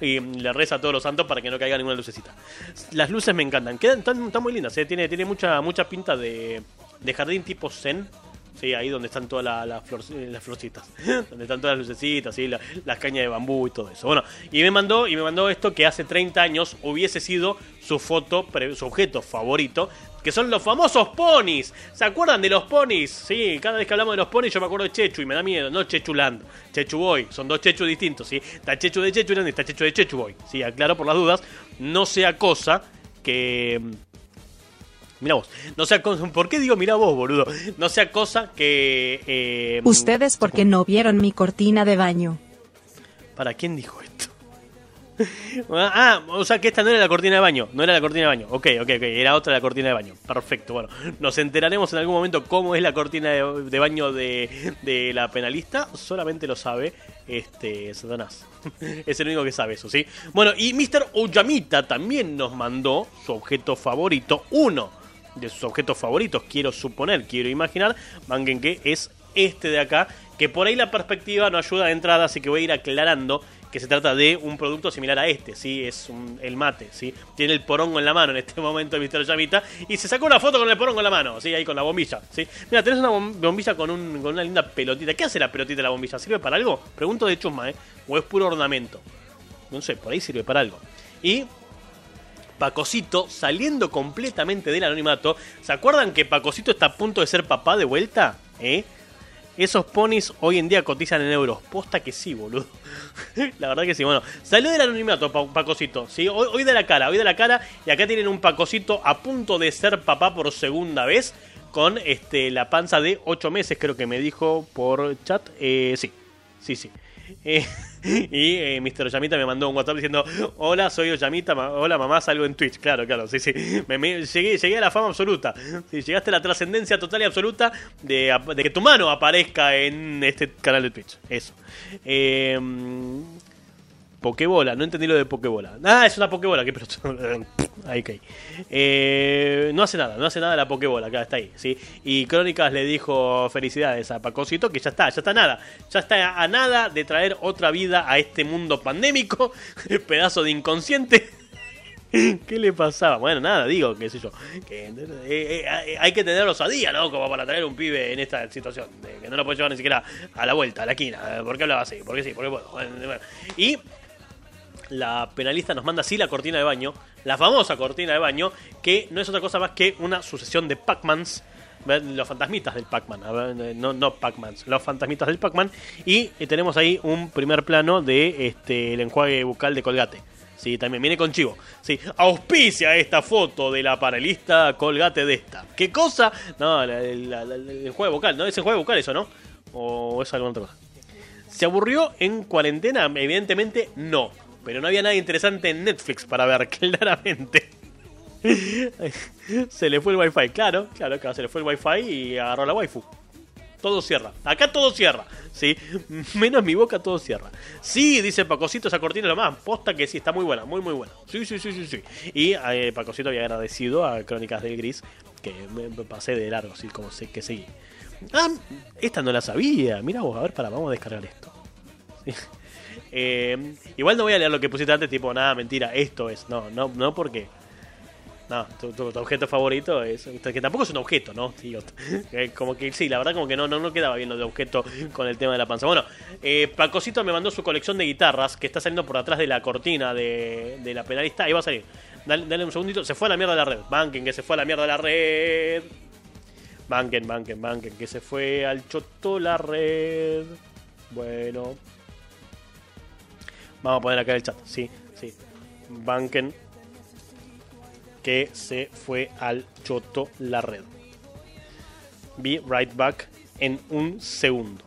Y le reza a todos los santos para que no caiga ninguna lucecita. Las luces me encantan, quedan están, están muy lindas, ¿eh? tiene, tiene mucha, mucha pinta de, de jardín tipo zen. Sí, ahí donde están todas eh, las florcitas. [LAUGHS] donde están todas las lucecitas, ¿sí? La- las cañas de bambú y todo eso. Bueno, y me mandó, y me mandó esto que hace 30 años hubiese sido su foto, su objeto favorito, que son los famosos ponis. ¿Se acuerdan de los ponis? Sí, cada vez que hablamos de los ponis yo me acuerdo de Chechu y me da miedo, no Chechuland, Chechu Boy, son dos Chechu distintos, ¿sí? Está Chechu de Chechuland y está Chechu de Chechu Boy. Sí, aclaro por las dudas, no sea cosa que Mira vos. No sea cosa, ¿Por qué digo mira vos, boludo? No sea cosa que... eh, Ustedes porque no vieron mi cortina de baño. ¿Para quién dijo esto? [LAUGHS] ah, o sea que esta no era la cortina de baño. No era la cortina de baño. Ok, ok, ok. Era otra la cortina de baño. Perfecto. Bueno, nos enteraremos en algún momento cómo es la cortina de, de baño de, de la penalista. Solamente lo sabe este Satanás. [LAUGHS] es el único que sabe eso, ¿sí? Bueno, y Mr. Oyamita también nos mandó su objeto favorito. Uno de sus objetos favoritos, quiero suponer, quiero imaginar. Banquen que es este de acá. Que por ahí la perspectiva no ayuda de entrada, así que voy a ir aclarando que se trata de un producto similar a este, ¿sí? Es un- el mate, ¿sí? Tiene el porongo en la mano en este [LAUGHS] momento Mr. Yamita y se sacó una foto con el porongo en la mano, ¿sí? Ahí con la bombilla, ¿sí? Mira, tenés una bom- bombilla con, un, con una linda pelotita. ¿Qué hace la pelotita de la bombilla? ¿Sirve para algo? Pregunto de chusma, ¿eh? ¿O es puro ornamento? No sé, por ahí sirve para algo. Y Pacosito saliendo completamente del anonimato. ¿Se acuerdan que Pacosito está a punto de ser papá de vuelta? ¿Eh? Esos ponis hoy en día cotizan en euros. Posta que sí, boludo. [LAUGHS] la verdad que sí. Bueno, salió del anonimato Pa- Pacosito. ¿sí? Hoy, hoy de la cara, hoy de la cara. Y acá tienen un Pacosito a punto de ser papá por segunda vez. Con este la panza de 8 meses, creo que me dijo por chat. Eh, sí, sí, sí. Eh, [LAUGHS] [LAUGHS] y eh, Mr. Yamita me mandó un WhatsApp diciendo: Hola, soy Yamita. hola, mamá, salgo en Twitch. Claro, claro, sí, sí. Llegué, a la fama absoluta. Sí, llegaste a la trascendencia total y absoluta de, de que tu mano aparezca en este canal de Twitch. Eso. Eh, Pokebola, no entendí lo de Pokebola. Ah, es una Pokebola, qué pelotudo. [LAUGHS] Ahí caí. Eh, no hace nada, no hace nada la Pokebola, acá está ahí, ¿sí? Y Crónicas le dijo felicidades a Pacosito, que ya está, ya está nada. Ya está a nada de traer otra vida a este mundo pandémico. [LAUGHS] Pedazo de inconsciente. [LAUGHS] ¿Qué le pasaba? Bueno, nada, digo, qué sé yo. Que, eh, eh, hay que tener osadía, ¿no? Como para traer un pibe en esta situación. De que no lo puede llevar ni siquiera a la vuelta, a la esquina. ¿Por qué hablaba así? Porque sí, porque puedo. Bueno, bueno. Y la penalista nos manda así la cortina de baño, la famosa cortina de baño, que no es otra cosa más que una sucesión de Pac-Mans, los fantasmitas del Pac-Man, ver, no, no Pac-Mans, los fantasmitas del Pac-Man, y eh, tenemos ahí un primer plano de este el enjuague bucal de Colgate. Sí, también viene con chivo. Sí, auspicia esta foto de la panelista Colgate de esta. ¿Qué cosa? No, el enjuague bucal, ¿no? Es enjuague bucal eso, ¿no? ¿O es alguna otra cosa? ¿Se aburrió en cuarentena? Evidentemente no. Pero no había nada interesante en Netflix para ver, [LAUGHS] claramente. se le fue el wifi, claro, claro, claro, se le fue el wifi y agarró la waifu. Todo cierra. Acá todo cierra. ¿Sí? Menos mi boca, todo cierra. Sí, dice Pacosito, esa cortina es lo más. Posta que sí, está muy buena, muy, muy buena. Sí, sí, sí, sí, sí. Y eh, Pacosito había agradecido a Crónicas del Gris que me, pasé de largo, así como sé que seguí. Ah, esta no la sabía. Mira vos, a ver, para, vamos a descargar esto. Sí. Eh, igual no voy a leer lo que pusiste antes, tipo, nada, mentira, esto es. No, no, no, porque. No, tu, objeto favorito es. Que tampoco es un objeto, ¿no? Tío, [LAUGHS] Eh, como que sí, la verdad, como que no, no, no quedaba bien lo de objeto con el tema de la panza. Bueno, eh, Pacosito me mandó su colección de guitarras que está saliendo por atrás de la cortina de, de la penalista. Ahí va a salir. Dale, dale un segundito. Se fue a la mierda de la red. Banquen, que se fue a la mierda de la red. Banquen, banquen, banquen, que se fue al choto la red. Bueno. Vamos a poner acá el chat, sí, sí. Banquen que se fue al choto la red. Be right back en un segundo.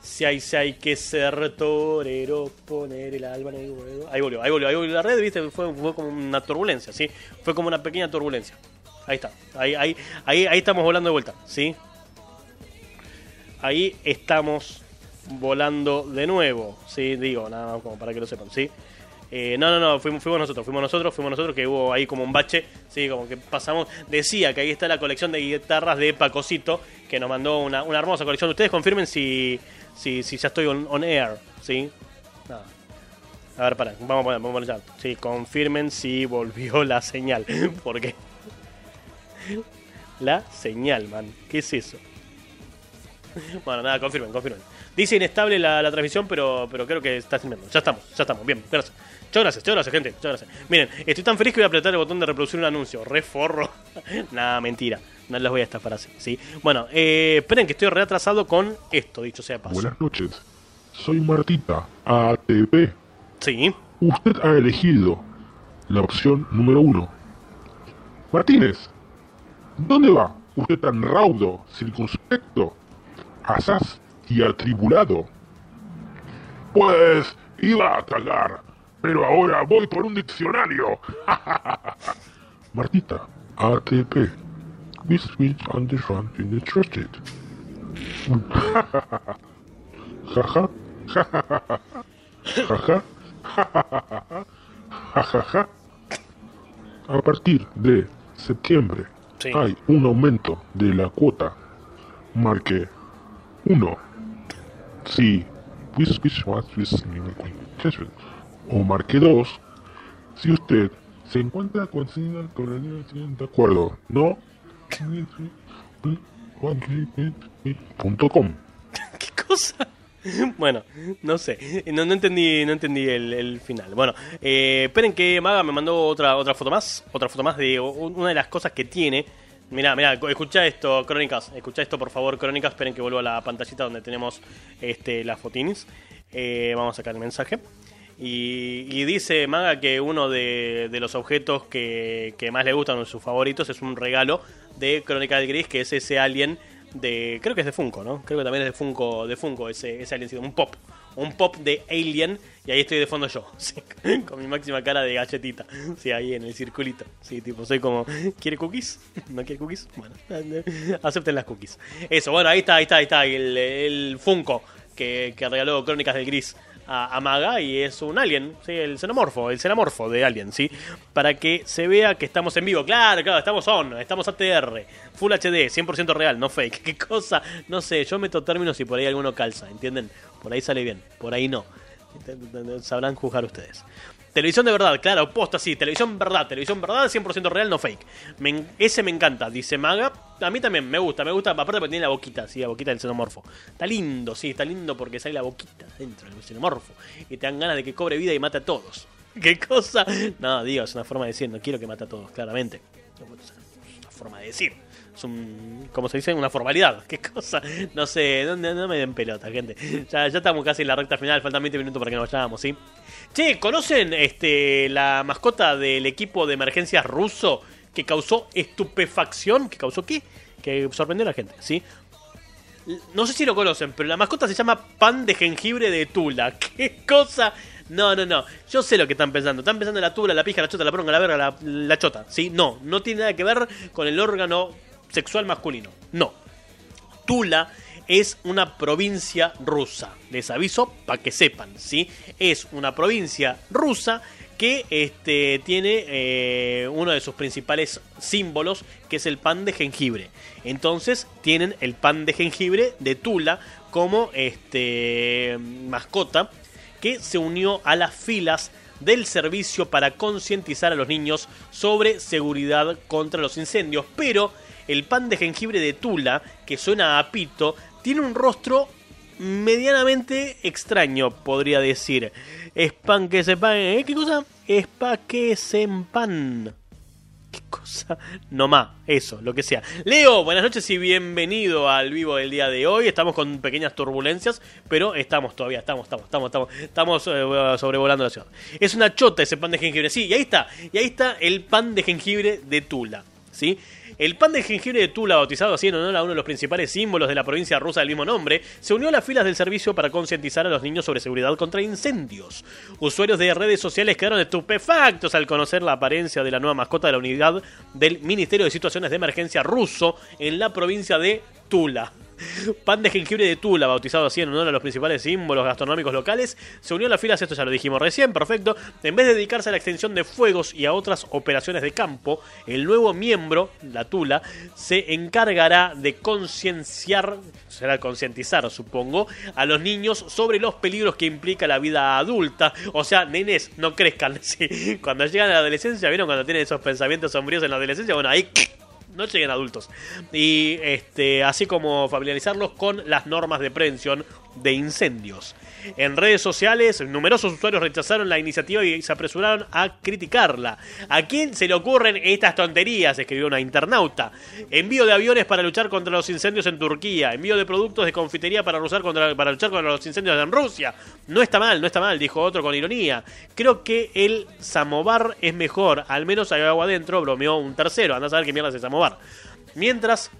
Si hay, si hay que ser torero, poner el alma en el huevo. Ahí volvió, ahí volvió, ahí volvió la red, viste, fue, fue como una turbulencia, ¿sí? Fue como una pequeña turbulencia. Ahí está, ahí, ahí, ahí, ahí estamos volando de vuelta, ¿sí? Ahí estamos volando de nuevo, ¿sí? Digo, nada más como para que lo sepan, ¿sí? Eh, no, no, no, fuimos, fuimos nosotros, fuimos nosotros, fuimos nosotros, que hubo ahí como un bache, sí, como que pasamos, decía que ahí está la colección de guitarras de Pacosito, que nos mandó una, una hermosa colección. Ustedes confirmen si, si, si ya estoy on, air, ¿sí? Nada. A ver, para, vamos a poner, vamos a poner ya. Sí, confirmen si volvió la señal, [LAUGHS] porque... La señal, man, ¿qué es eso? Bueno, nada, confirmen, confirmen. Dice inestable la, la transmisión, pero, pero creo que está sirviendo. Ya estamos, ya estamos. Bien, gracias. Muchas gracias, muchas gracias, gente. Muchas gracias. Miren, estoy tan feliz que voy a apretar el botón de reproducir un anuncio. Re forro. [LAUGHS] Nada, mentira. No les voy a estafar así, ¿sí? Bueno, eh, esperen que estoy reatrasado con esto, dicho sea paso. Buenas noches. Soy Martita, ATP. Sí. Usted ha elegido la opción número uno. Martínez, ¿dónde va usted tan raudo, circunspecto, asaz y atribulado? Pues iba a cagar, pero ahora voy por un diccionario. [LAUGHS] Martita, ATP. We switch on the front in the trusted. [LAUGHS] Jaja. [LAUGHS] Jaja. Jajaja. A partir de septiembre Sí. hay un aumento de la cuota. Marque 1. Whis- what- whis- O marque 2. Si usted se encuentra con el niño de acuerdo. No. Com. [LAUGHS] ¿Qué cosa? Bueno, no sé, no, no entendí, no entendí el, final. Bueno, eh, esperen que Maga me mandó otra otra foto más, otra foto más de una de las cosas que tiene. Mirá, mirá, escucha esto, Crónicas, escucha esto por favor, Crónicas, esperen que vuelva a la pantallita donde tenemos este las fotines. Eh, vamos a sacar el mensaje. Y, dice Maga que uno de, los objetos que, más le gustan, sus favoritos, es un regalo de Crónica del Gris, que es ese alien de. Creo que es de Funko, ¿no? Creo que también es de Funko, de Funko ese, ese alien, un pop. Un pop de Alien, y ahí estoy de fondo yo, [LAUGHS] con mi máxima cara de galletita, sí, ahí en el circulito, sí, tipo, soy como, ¿quiere cookies? [LAUGHS] ¿No quiere cookies? Bueno, [LAUGHS] acepten las cookies. Eso, bueno, ahí está, ahí está, ahí está, el, el Funko que, que regaló Crónicas del Gris a, Maga y es un alien, ¿sí? el xenomorfo, el xenomorfo de Alien, ¿sí? Para que se vea que estamos en vivo. Claro, claro, estamos on, estamos ATR, Full HD, 100% real, no fake. [LAUGHS] ¿Qué cosa? No sé, yo meto términos y por ahí alguno calza, ¿entienden? Por ahí sale bien, por ahí no. Sabrán juzgar ustedes. Televisión de verdad, claro, posta, sí, televisión verdad, televisión verdad, 100% real, no fake. Me ese me encanta, dice Maga. A mí también me gusta, me gusta, aparte porque tiene la boquita, sí, la boquita del xenomorfo. Está lindo, sí, está lindo porque sale la boquita dentro del xenomorfo. Y te dan ganas de que cobre vida y mate a todos. [LAUGHS] ¿Qué cosa? No, digo, es una forma de decir, no quiero que mate a todos, claramente. Una forma de decir. Es un, ¿cómo se dice? Una formalidad. [LAUGHS] ¿Qué cosa? No sé, no, no- me den pelota, gente. Ya, estamos casi en la recta final, faltan 20 minutos para que nos vayamos, ¿sí? Che, ¿conocen este la mascota del equipo de emergencias ruso que causó estupefacción? ¿Que causó qué? Que sorprendió a la gente, ¿sí? No sé si lo conocen, pero la mascota se llama pan de jengibre de Tula. [LAUGHS] ¿Qué cosa? No, no, no. Yo sé lo que están pensando. Están pensando en la tula, la pija, la chota, la bronca, la verga, la chota. ¿Sí? No, no tiene nada que ver con el órgano sexual masculino. No. Tula es una provincia rusa. Les aviso para que sepan, ¿sí? Es una provincia rusa que este, tiene eh, uno de sus principales símbolos, que es el pan de jengibre. Entonces tienen el pan de jengibre de Tula como este, mascota que se unió a las filas del servicio para concientizar a los niños sobre seguridad contra los incendios. Pero el pan de jengibre de Tula, que suena a pito, tiene un rostro medianamente extraño, podría decir. Es pan que se pan. ¿eh? ¿Qué cosa? Es pa que se pan. ¿Qué cosa? No más, eso, lo que sea. Leo, buenas noches y bienvenido al vivo del día de hoy. Estamos con pequeñas turbulencias, pero estamos todavía, estamos, estamos, estamos, estamos, estamos eh, sobrevolando la ciudad. Es una chota ese pan de jengibre, sí, y ahí está, y ahí está el pan de jengibre de Tula, ¿sí? El pan de jengibre de Tula, bautizado así en honor a uno de los principales símbolos de la provincia rusa del mismo nombre, se unió a las filas del servicio para concientizar a los niños sobre seguridad contra incendios. Usuarios de redes sociales quedaron estupefactos al conocer la apariencia de la nueva mascota de la unidad del Ministerio de Situaciones de Emergencia ruso en la provincia de Tula. Pan de jengibre de Tula, bautizado así en honor a los principales símbolos gastronómicos locales, se unió a las filas, esto ya lo dijimos recién, perfecto. En vez de dedicarse a la extensión de fuegos y a otras operaciones de campo, el nuevo miembro, la Tula, se encargará de concienciar, será concientizar, supongo, a los niños sobre los peligros que implica la vida adulta. O sea, nenes, no crezcan. [LAUGHS] Cuando llegan a la adolescencia, ¿vieron cuando tienen esos pensamientos sombríos en la adolescencia? Bueno, ahí no lleguen adultos. Y este, así como familiarizarlos con las normas de prevención de incendios. En redes sociales, numerosos usuarios rechazaron la iniciativa y se apresuraron a criticarla. ¿A quién se le ocurren estas tonterías? Escribió una internauta. Envío de aviones para luchar contra los incendios en Turquía. Envío de productos de confitería para, luchar contra, los incendios en Rusia. No está mal, no está mal, dijo otro con ironía. Creo que el samovar es mejor. Al menos hay agua adentro, bromeó un tercero. Anda a saber qué mierda es el samovar. Mientras,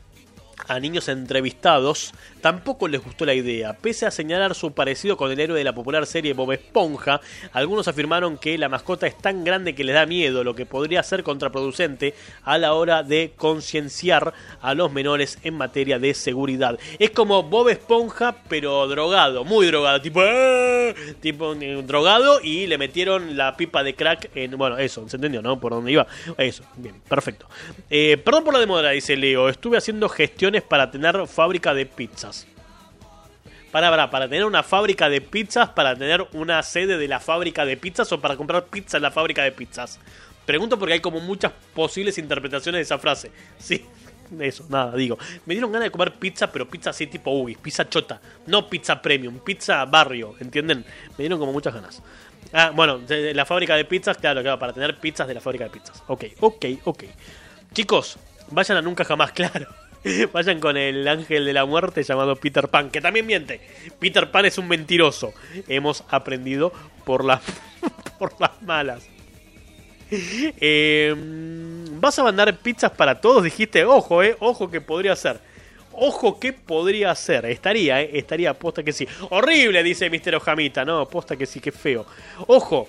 a niños entrevistados tampoco les gustó la idea. Pese a señalar su parecido con el héroe de la popular serie Bob Esponja, algunos afirmaron que la mascota es tan grande que les da miedo, lo que podría ser contraproducente a la hora de concienciar a los menores en materia de seguridad. Es como Bob Esponja, pero drogado, muy drogado, tipo, "Ah", tipo eh, drogado y le metieron la pipa de crack en, bueno, eso, se entendió, ¿no? Por dónde iba. Eso, bien, perfecto. Eh, perdón por la demora, dice Leo, estuve haciendo para tener fábrica de pizzas. Para, para, para tener una fábrica de pizzas, para tener una sede de la fábrica de pizzas o para comprar pizza en la fábrica de pizzas. Pregunto porque hay como muchas posibles interpretaciones de esa frase. Sí, eso, nada, digo. Me dieron ganas de comer pizza, pero pizza así tipo Ubis, pizza chota. No pizza premium, pizza barrio, ¿entienden? Me dieron como muchas ganas. Ah, bueno, de la fábrica de pizzas, claro, claro, para tener pizzas de la fábrica de pizzas. Ok, ok, ok. Chicos, vayan a nunca jamás, [LAUGHS] claro. [LAUGHS] Vayan con el ángel de la muerte llamado Peter Pan, que también miente. Peter Pan es un mentiroso. Hemos aprendido por las, [LAUGHS] por las malas. Eh, Vas a mandar pizzas para todos, dijiste. Ojo, eh, ojo que podría ser. Ojo que podría ser. Estaría, eh, estaría, posta que sí. Horrible, dice Mister Ojamita. No, posta que sí, que feo. Ojo,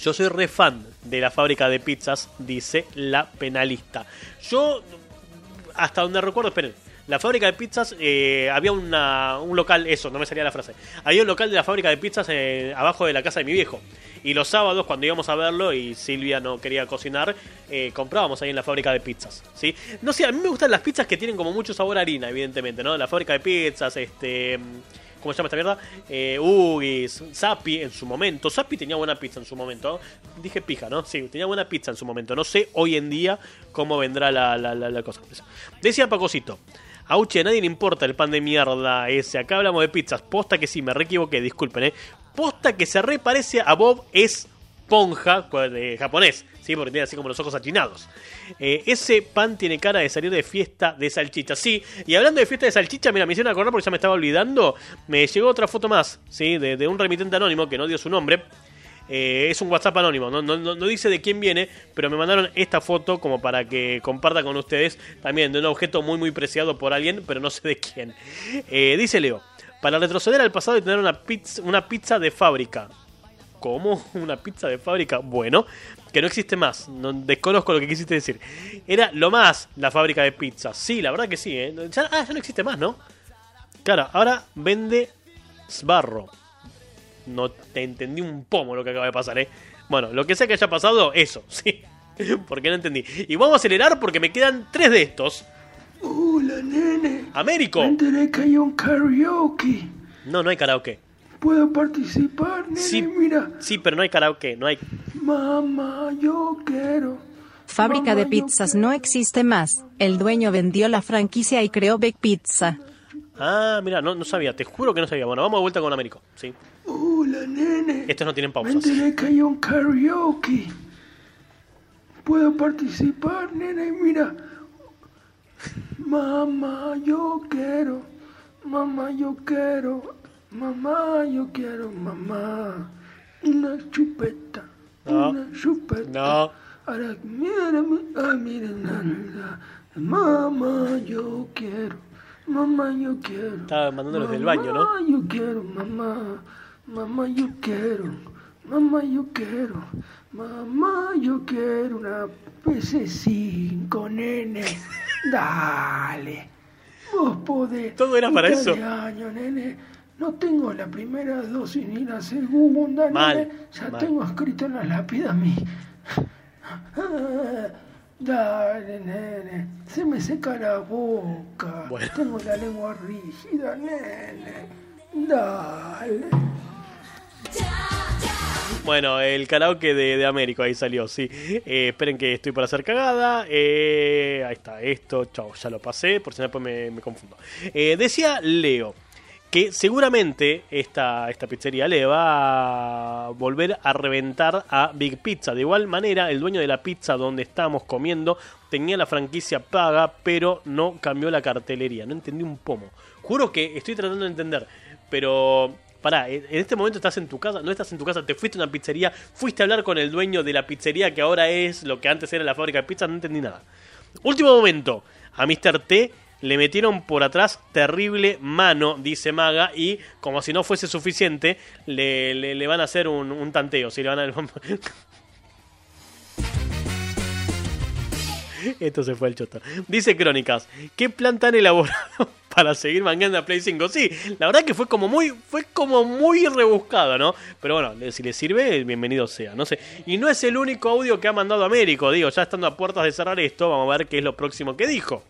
yo soy re fan de la fábrica de pizzas, dice la penalista. Yo, hasta donde recuerdo, esperen. La fábrica de pizzas, eh, había una, un local, eso, no me salía la frase. Había un local de la fábrica de pizzas eh, abajo de la casa de mi viejo. Y los sábados, cuando íbamos a verlo y Silvia no quería cocinar, eh, comprábamos ahí en la fábrica de pizzas. ¿sí? No sé, a mí me gustan las pizzas que tienen como mucho sabor a harina, evidentemente, ¿no? La fábrica de pizzas, este. ¿Cómo se llama esta mierda? Eh, Ugis, Zappi en su momento. Zappi tenía buena pizza en su momento. Dije pija, ¿no? Sí, tenía buena pizza en su momento. No sé hoy en día cómo vendrá la, la, la, la cosa. Decía Pacosito. Auche, a nadie le importa el pan de mierda ese. Acá hablamos de pizzas. Posta que sí, me re equivoqué, disculpen, ¿eh? Posta que se re parece a Bob Esponja, de japonés, ¿sí? Porque tiene así como los ojos achinados. Eh, ese pan tiene cara de salir de fiesta de salchicha. Sí, y hablando de fiesta de salchicha, mira, me hicieron acordar porque ya me estaba olvidando. Me llegó otra foto más, ¿sí? De, un remitente anónimo que no dio su nombre. Eh, es un WhatsApp anónimo, no, no, no- no dice de quién viene, pero me mandaron esta foto como para que comparta con ustedes también de un objeto muy muy preciado por alguien, pero no sé de quién. Eh, dice Leo, para retroceder al pasado y tener una pizza, una pizza de fábrica. ¿Cómo? ¿Una pizza de fábrica? Bueno, que no existe más. No, desconozco lo que quisiste decir. Era lo más la fábrica de pizzas. Sí, la verdad que sí. ¿eh? Ya, ah, ya no existe más, ¿no? Claro, ahora vende Sbarro. No te entendí un pomo lo que acaba de pasar, ¿eh? Bueno, lo que sea que haya pasado, eso, [LAUGHS] sí. Porque no entendí. Y vamos a acelerar porque me quedan tres de estos. Hola, nene. Américo. Me enteré que hay un karaoke. No, no hay karaoke. ¿Puedo participar, nene? Sí, Mira, sí, pero no hay karaoke, no hay. mamá, yo quiero. Fábrica de Mamá, pizzas no existe más. El dueño vendió la franquicia y creó Big Pizza. Ah, mira, no, no sabía, te juro que no sabía. Bueno, vamos de vuelta con Américo, sí. Hola, nene. Estos no tienen Me pausas. enteré que hay un karaoke. ¿Puedo participar, nene? Mira. Mamá, yo quiero. Mamá, yo quiero. Mamá, yo quiero, mamá. Una chupeta. No. Una chupeta. No. Ahora, mírame. Na, na. Mamá, yo quiero. Mamá, yo quiero. Estaba mandándolos del baño, ¿no? Mamá, yo quiero, mamá. Mamá, yo quiero. Mamá, yo quiero. Mamá, yo quiero una PC5, nene. [LAUGHS] Dale. Vos podés. Todo era para eso. año, nene. No tengo la primera dosis ni la segunda, Mal, nene. Ya mal. tengo escrito en la lápida mi. Dale, nene. Se me seca la boca. Bueno. Tengo la lengua rígida, nene. Dale. Bueno, el karaoke de, de Américo, ahí salió, sí. Eh, esperen que estoy para hacer cagada. Eh, ahí está, esto, chao, ya lo pasé, por si no después me, me confundo. Eh, decía Leo que seguramente esta, esta pizzería le va a volver a reventar a Big Pizza. De igual manera, el dueño de la pizza donde estábamos comiendo tenía la franquicia paga, pero no cambió la cartelería. No entendí un pomo. Juro que estoy tratando de entender, pero pará, en este momento estás en tu casa, no estás en tu casa, te fuiste a una pizzería, fuiste a hablar con el dueño de la pizzería que ahora es lo que antes era la fábrica de pizza, no entendí nada. Último momento, a Mr. T le metieron por atrás terrible mano, dice Maga, y como si no fuese suficiente, le, le- van a hacer un, un tanteo. Si le van a... [LAUGHS] Esto se fue el choto. Dice Crónicas, ¿qué plan tan elaborado [LAUGHS] para seguir mangando a Play 5? Sí, la verdad que fue como muy, fue como muy rebuscado, ¿no? Pero bueno, si le sirve, bienvenido sea, no sé. Y no es el único audio que ha mandado Américo, digo, ya estando a puertas de cerrar esto, vamos a ver qué es lo próximo que dijo.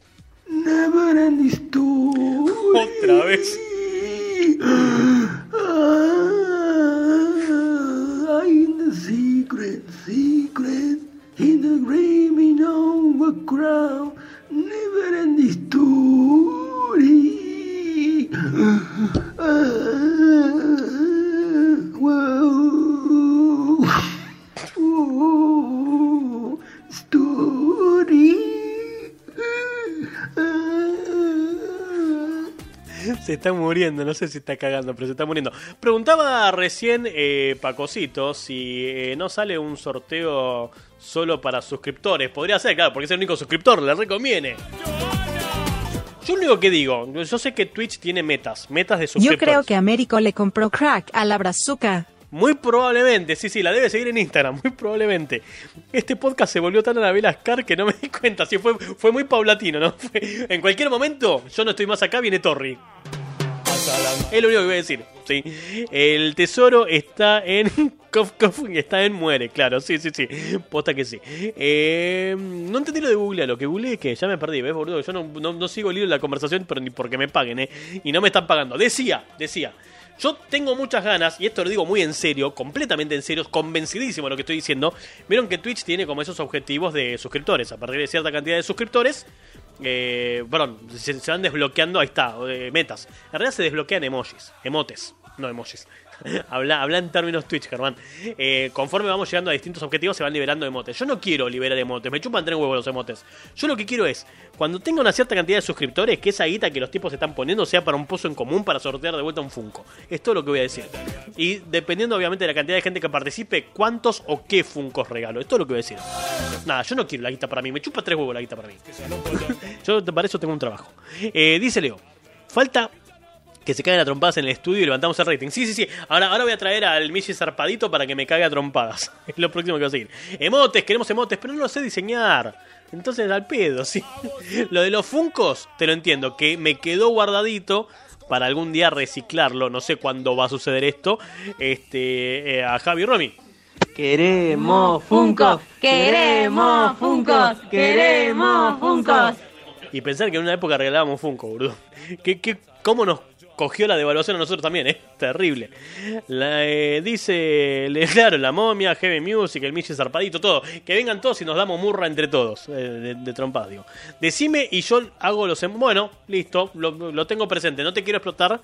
Never ending story. Otra vez. Ah, in the secret, secret, in the gleaming of a crown, never ending story. Ah, whoa, whoa, story. [LAUGHS] Se está muriendo, no sé si está cagando, pero se está muriendo. Preguntaba recién eh, Pacosito si eh, no sale un sorteo solo para suscriptores. Podría ser, claro, porque es el único suscriptor, le reconviene. Yo lo único que digo, yo sé que Twitch tiene metas, metas de Yo suscriptores. creo que Américo le compró crack a la brazuca. Muy probablemente, sí, sí, la debe seguir en Instagram, muy probablemente. Este podcast se volvió tan a la vela Scar que no me di cuenta, sí, fue, fue muy paulatino, ¿no? [LAUGHS] En cualquier momento, yo no estoy más acá, viene Torri. Es lo único que voy a decir, sí. El tesoro está en... [LAUGHS] Está en muere, claro, sí, sí, sí. Posta que sí. Eh, no entendí lo de Google, lo que Google es que ya me perdí, ¿ves, boludo? Yo no, no, no sigo el hilo de la conversación, pero ni porque me paguen, ¿eh? Y no me están pagando. Decía, decía. Yo tengo muchas ganas, y esto lo digo muy en serio, completamente en serio, convencidísimo de lo que estoy diciendo. Vieron que Twitch tiene como esos objetivos de suscriptores. A partir de cierta cantidad de suscriptores, eh, perdón, se, van desbloqueando, ahí está, eh, metas. En realidad se desbloquean emojis, emotes, no emojis. [LAUGHS] habla, habla en términos Twitch, Germán. Eh, conforme vamos llegando a distintos objetivos, se van liberando emotes. Yo no quiero liberar emotes, me chupan tres huevos los emotes. Yo lo que quiero es, cuando tenga una cierta cantidad de suscriptores, que esa guita que los tipos están poniendo sea para un pozo en común para sortear de vuelta un Funko. Es todo lo que voy a decir. Y dependiendo, obviamente, de la cantidad de gente que participe, cuántos o qué Funkos regalo. Es todo lo que voy a decir. Nada, yo no quiero la guita para mí, me chupa tres huevos la guita para mí. [LAUGHS] yo para eso tengo un trabajo. Eh, dice Leo, falta que se caigan a trompadas en el estudio y levantamos el rating. Sí, sí, sí. Ahora, ahora voy a traer al Michi zarpadito para que me caiga a trompadas. [LAUGHS] Es lo próximo que voy a seguir. Emotes, queremos emotes, pero no lo sé diseñar. Entonces al pedo, sí. [LAUGHS] Lo de los Funcos, te lo entiendo, que me quedó guardadito para algún día reciclarlo. No sé cuándo va a suceder esto. Este, eh, a Javi Romy. Queremos Funkos, queremos Funkos, queremos Funkos. Y pensar que en una época regalábamos Funko, boludo. ¿Qué, qué, ¿Cómo nos cogió la devaluación a nosotros también, eh? [LAUGHS] Terrible. La, eh, dice, [LAUGHS] claro, la momia, Heavy Music, el Michi Zarpadito, todo. Que vengan todos y nos damos murra entre todos. eh, de, de digo. Decime y yo hago los... em- Bueno, listo, lo tengo presente. No te quiero explotar.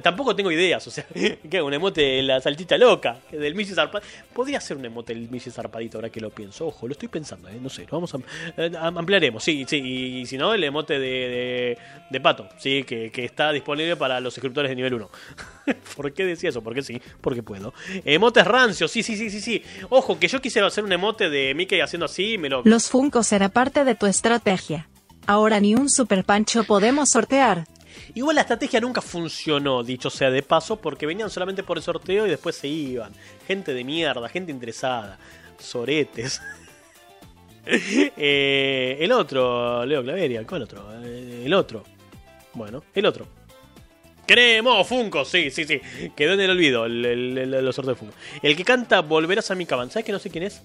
Tampoco tengo ideas, o sea, [LAUGHS] ¿qué? Un emote de la saltita loca, del Michi Zarpadito. Podría ser un emote del Michi Zarpadito ahora que lo pienso. Ojo, lo estoy pensando, ¿eh? No sé, lo vamos a... eh, am- ampliaremos, sí, sí. Y, si no, el emote de, de, Pato, sí, que, que está disponible para los suscriptores de nivel 1. [LAUGHS] ¿Por qué decía eso? Porque sí, porque puedo. Emotes rancios, sí, sí, sí, sí, sí. Ojo, que yo quisiera hacer un emote de Mickey haciendo así, me lo... Los Funkos será parte de tu estrategia. Ahora ni un super pancho podemos sortear. Igual la estrategia nunca funcionó, dicho sea de paso, porque venían solamente por el sorteo y después se iban. Gente de mierda, gente interesada. Soretes. [LAUGHS] Eh, el otro, Leo Claveria, ¿cuál otro? Eh, el otro. Bueno, el otro. Queremos Funko, sí, sí, sí. Quedó en el olvido el, el- los sorteos de Funko. El que canta Volverás a mi cama. ¿Sabes que no sé quién es?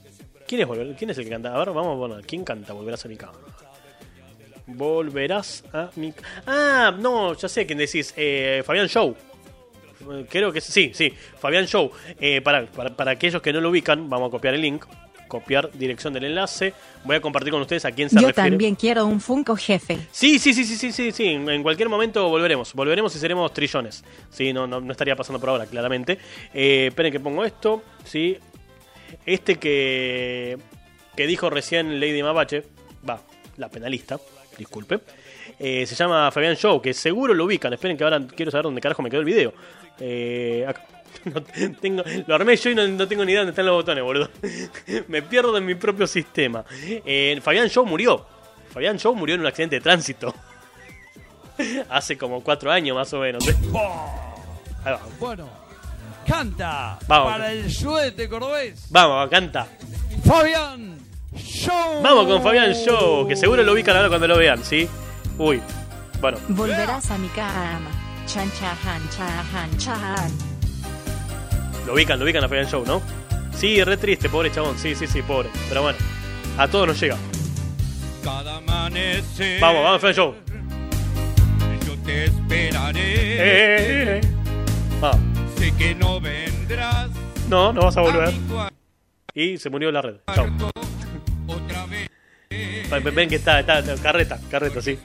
¿Quién es, ¿Quién es el que canta? A ver, vamos a poner. ¿Quién canta Volverás a mi cama? Volverás a mi... Ah, no, ya sé quién decís. Eh, Fabián Show. Creo que sí, sí. Fabián Show. Eh, para, para, para aquellos que no lo ubican, vamos a copiar el link. Copiar dirección del enlace. Voy a compartir con ustedes a quién se Yo refiere. también quiero un Funko jefe. Sí, sí, sí, sí, sí, sí, sí. En en cualquier momento volveremos. Volveremos y seremos trillones. Sí, no, no, no estaría pasando por ahora, claramente. Eh, esperen que pongo esto. Sí. Este que. que dijo recién Lady Mapache. Va, la penalista. Disculpe. Eh, se llama Fabián Show, que seguro lo ubican. Esperen que ahora quiero saber dónde carajo me quedó el video. Eh, acá. [LAUGHS] No tengo, lo armé yo y no, no tengo ni idea dónde están los botones, boludo. [LAUGHS] me pierdo en mi propio sistema. Eh, Fabián Show murió. Fabián Show murió en un accidente de tránsito. [LAUGHS] Hace como cuatro años más o menos. Ahí va. Bueno, canta Vamos. para el suete cordobés. Vamos, canta. Fabián Show. Vamos con Fabián Show, que seguro lo ubican ahora cuando lo vean, ¿sí? Uy, bueno. Volverás a mi cama. Chan chahan, chahan, chahan. Lo ubican, lo ubican a Fabián Show, ¿no? Sí, re triste, pobre chabón. Sí, sí, sí, pobre. Pero bueno, a todos nos llega. Cada amanecer. Vamos, vamos, Fabián Show. Yo te esperaré. Eh, eh, eh. Sé que no vendrás. No, no vas a volver. a Y se murió la red. Chao. Ven que está, está, está- carreta, carreta, sí.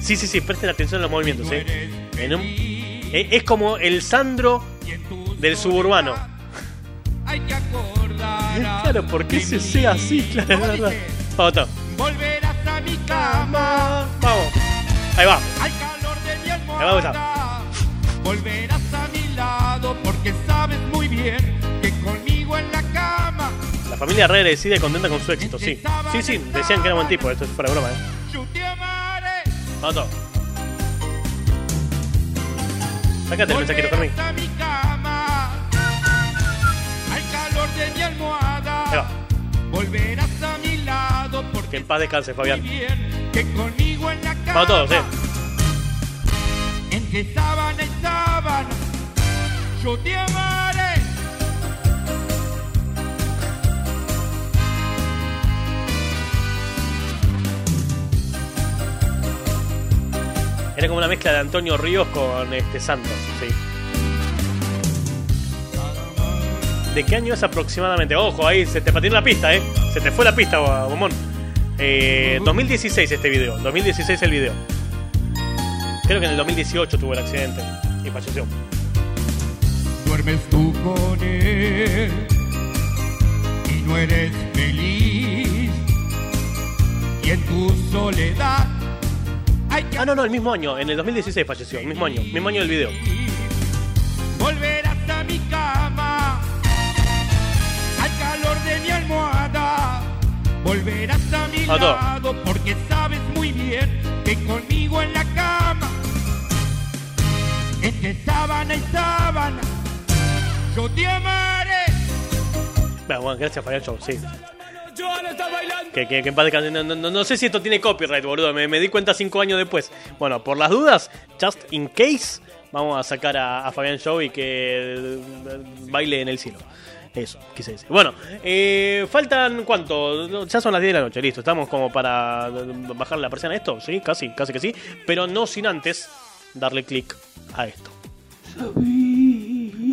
Sí, sí, sí, presten atención a los movimientos, ¿eh? En un- eh, es como el Sandro del suburbano. [LAUGHS] Claro, ¿por qué se sea así? Claro, es verdad. Vamos, todo. Volverás a mi cama. Vamos. Ahí va. Al calor de mi almohada. Volverás a mi lado porque sabes muy bien que conmigo en la cama La familia re agradecida y contenta con su éxito, sí. Sí, sí, decían que era buen tipo, esto es fuera de broma, ¿eh? Vamos todo. Sácate el mensajito, Fermín. Ahí va. Volverás a mi lado porque Que en paz descanse, Fabián. que conmigo en la cama. Vamos todos, eh. Entre sábana y sábana, yo te amaré. Era como una mezcla de Antonio Ríos con este Santos, sí. ¿De qué año es aproximadamente? Ojo, ahí se te patinó la pista, ¿eh? Se te fue la pista, Bomón. Eh, 2016 este video, 2016 el video. Creo que en el 2018 tuvo el accidente y falleció. Duermes tú con él y no eres feliz. Y en tu soledad Ah, no, no, el mismo año, en el 2016 falleció, el mismo año, mismo año del video. Volverás a mi cama, al calor de mi almohada. Volverás a mi A todo. lado porque sabes muy bien que conmigo en la cama, entre sábana y sábana, yo te amaré. Bueno, bueno, gracias Fabián Que, que, que en paz descanse. no, no, no, no sé si esto tiene copyright, boludo. Me, me di cuenta cinco años después. Bueno, por las dudas, just in case, vamos a sacar a, a Fabián Show y que eh, baile en el cielo. Eso, quise decir. Bueno, eh, faltan cuánto? Ya son las 10 de la noche, listo. Estamos como para bajar la presión a esto, sí, casi, casi que sí. Pero no sin antes darle clic a esto.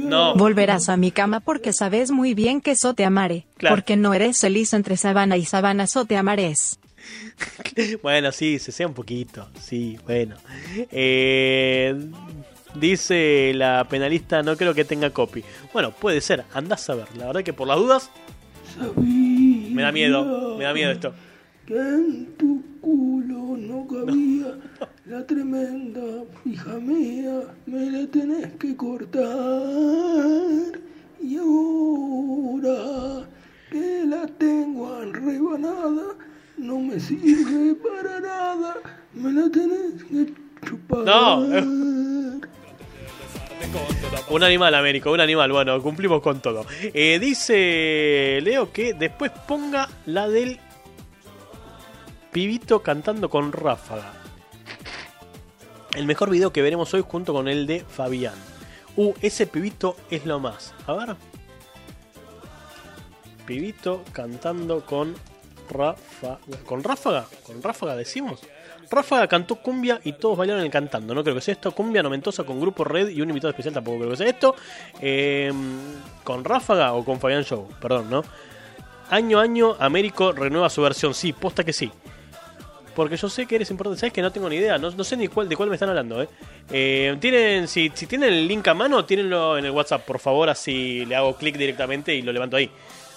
No. Volverás a mi cama porque sabes muy bien que so te amaré. Claro. Porque no eres feliz entre sabana y sabana, so te amarés. [LAUGHS] Bueno, sí, se sea un poquito. Sí, bueno. Eh, dice la penalista, no creo que tenga copy. Bueno, puede ser, andás a ver. La verdad que por las dudas, me da miedo. Me da miedo esto. Que en tu culo no cabía [LAUGHS] la tremenda hija mía, me la tenés que cortar. Y ahora que la tengo rebanada, no me sirve para nada, me la tenés que chupar. No. Un animal, Américo, un animal. Bueno, cumplimos con todo. Eh, dice Leo que después ponga la del pibito cantando con ráfaga. El mejor video que veremos hoy junto con el de Fabián. Uh, ese pibito es lo más. A ver. Pibito cantando con ráfaga. ¿Con ráfaga? ¿Con ráfaga decimos? Ráfaga cantó cumbia y todos bailaron el cantando. No creo que sea esto. Cumbia noventosa con grupo red y un invitado especial tampoco creo que sea esto. Eh, con Ráfaga o con Fabián Show, perdón, ¿no? Año a año, Américo renueva su versión. Sí, posta que sí. Porque yo sé que eres importante. ¿Sabes que no tengo ni idea? No, sé ni cuál, de cuál me están hablando, ¿eh? Eh, tienen, si, si tienen el link a mano, tírenlo en el WhatsApp, por favor. Así le hago clic directamente y lo levanto ahí.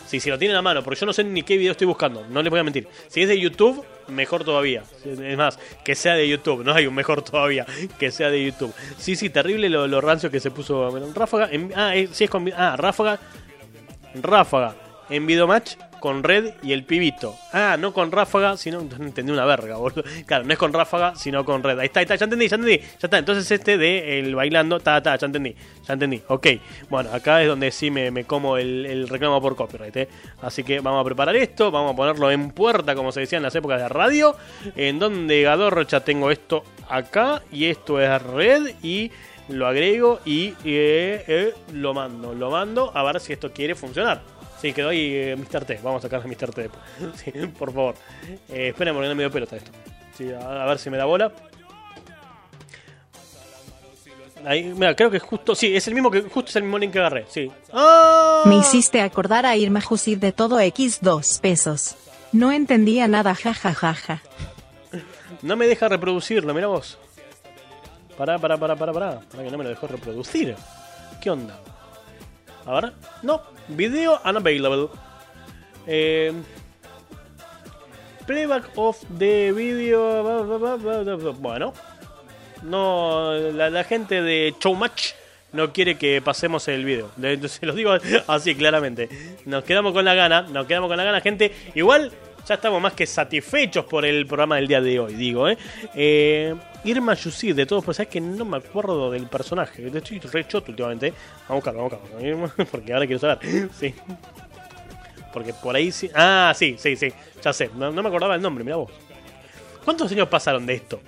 Sí, si lo tienen a mano, porque yo no sé ni qué video estoy buscando. No les voy a mentir. Si es de YouTube, mejor todavía. Es más, que sea de YouTube. No hay un mejor todavía. Que sea de YouTube. Sí, sí, terrible lo, lo rancio que se puso Ráfaga. ah, eh, sí es con. Ah, Ráfaga. Ráfaga en Videomatch con Red y el pibito. Ah, no con Ráfaga, sino. No entendí una verga, boludo. Claro, no es con Ráfaga, sino con Red. Ahí está, ahí está, ya entendí, ya entendí. Ya está. Entonces este de el bailando, está, está, ya entendí. Ya entendí. Ok. Bueno, acá es donde sí me, me como el, el reclamo por copyright. ¿eh? Así que vamos a preparar esto, vamos a ponerlo en puerta, como se decía en las épocas de radio. En donde Gadorcha tengo esto acá y esto es Red y lo agrego y eh, eh, lo mando. Lo mando a ver si esto quiere funcionar. Sí, quedó ahí eh, Mr. T. Vamos a sacar a Mr. T después. [LAUGHS] Sí, por favor. Eh, esperen porque no me dio pelota esto. Sí, a, a ver si me da bola. Ahí, mira, creo que justo. Sí, es el mismo que. Justo es el mismo link que agarré. Sí. ¡Ah! Me hiciste acordar a Irma Jusid de todo X 2 pesos. No entendía nada, jajajaja. No me deja reproducirlo, mira vos. Pará, pará, pará, pará, pará. Pará que no me lo dejó reproducir. ¿Qué onda? A ver. No. Video unavailable. Eh, playback of the video. Bueno. No. La, la gente de Showmatch no quiere que pasemos el video. Entonces [LAUGHS] los digo así claramente. Nos quedamos con la gana. Nos quedamos con la gana, gente. Igual. Ya estamos más que satisfechos por el programa del día de hoy, digo, ¿eh? eh Irma Yusid, de todos, pues sabes que no me acuerdo del personaje. Estoy re choto últimamente. Vamos a buscarlo, vamos a buscarlo. [LAUGHS] Porque ahora quiero saber. Sí. Porque por ahí sí. Ah, sí, sí, sí. Ya sé. No, no me acordaba el nombre, mira vos. ¿Cuántos años pasaron de esto?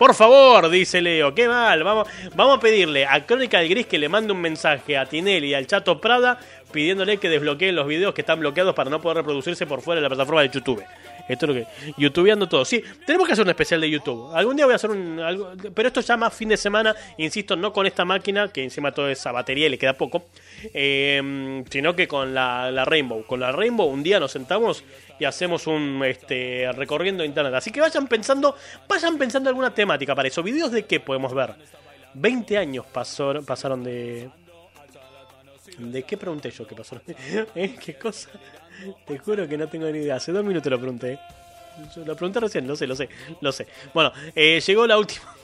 Por favor, dice Leo, qué mal. Vamos, vamos a pedirle a Crónica del Gris que le mande un mensaje a Tinelli y al Chato Prada pidiéndole que desbloqueen los videos que están bloqueados para no poder reproducirse por fuera de la plataforma de YouTube. Esto es lo que. YouTubeando todo. Sí, tenemos que hacer un especial de YouTube. Algún día voy a hacer un. pero esto ya más fin de semana, insisto, no con esta máquina, que encima toda esa batería y le queda poco, eh, sino que con la, la Rainbow. Con la Rainbow un día nos sentamos y hacemos un este recorriendo internet. Así que vayan pensando, vayan pensando alguna temática para eso. ¿Videos de qué podemos ver? 20 años pasó- pasaron de. ¿De qué pregunté yo? ¿Qué pasó? [LAUGHS] ¿Eh? ¿Qué cosa? Te juro que no tengo ni idea. Hace dos minutos lo pregunté. Yo lo pregunté recién, lo sé, lo sé, lo sé. Bueno, eh, llegó la última.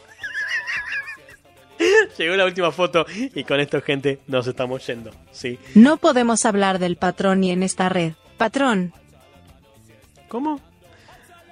[LAUGHS] llegó la última foto y con esto, gente, nos estamos yendo. Sí. No podemos hablar del patrón ni en esta red. Patrón, ¿Cómo?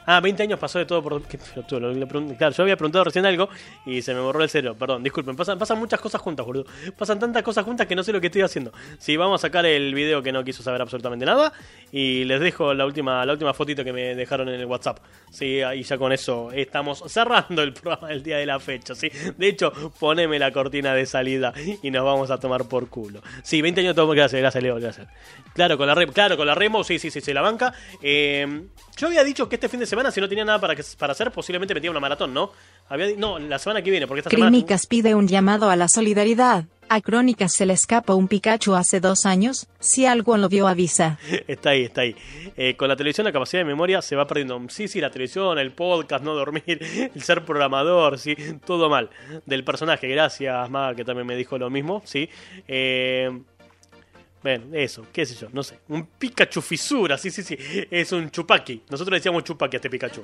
Ah, 20 años pasó de todo por... Claro, yo había preguntado recién algo y se me borró el cero. Perdón, disculpen. Pasan, muchas cosas juntas, boludo. Pasan tantas cosas juntas que no sé lo que estoy haciendo. Sí, vamos a sacar el video que no quiso saber absolutamente nada. Y les dejo la última, la última fotito que me dejaron en el WhatsApp. Sí, y ya con eso estamos cerrando el programa del día de la fecha. Sí, de hecho, poneme la cortina de salida y nos vamos a tomar por culo. Sí, 20 años todo. Gracias, gracias, Leo, gracias. Claro, con la Remo, claro, con la Remo, sí, sí, sí, se la banca. Eh, yo había dicho que este fin de semana, si no tenía nada para, que, para hacer, posiblemente metía una maratón, ¿no? Había, no, la semana que viene, porque esta semana. Crínicas pide un llamado a la solidaridad. A Crónicas se le escapa un Pikachu hace dos años. Si algo lo vio, avisa. [LAUGHS] Está ahí, está ahí. Eh, con la televisión la capacidad de memoria se va perdiendo. Sí, sí, la televisión, el podcast, no dormir, [LAUGHS] el ser programador, sí, todo mal. Del personaje, gracias, Maga, que también me dijo lo mismo, sí. Eh, bueno, eso, qué sé yo, no sé. Un Pikachu fisura, sí, sí, sí. Es un chupaki. Nosotros decíamos chupaki a este Pikachu.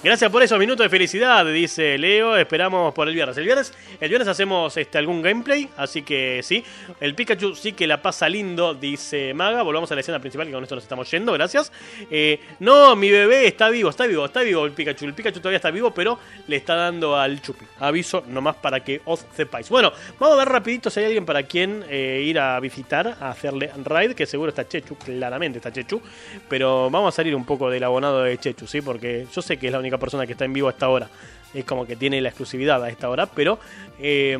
Gracias por esos minutos de felicidad, dice Leo. Esperamos por el viernes. El viernes, el viernes hacemos este, algún gameplay, así que sí. El Pikachu sí que la pasa lindo, dice Maga. Volvamos a la escena principal, que con esto nos estamos yendo, gracias. Eh, no, mi bebé está vivo, está vivo, está vivo el Pikachu. El Pikachu todavía está vivo, pero le está dando al Chupi. Aviso nomás para que os sepáis. Bueno, vamos a ver rapidito si hay alguien para quien eh, ir a visitar, a hacerle raid, que seguro está Chechu, claramente está Chechu. Pero vamos a salir un poco del abonado de Chechu, ¿sí? Porque yo sé que es la única persona que está en vivo a esta hora. Es como que tiene la exclusividad a esta hora, pero... eh,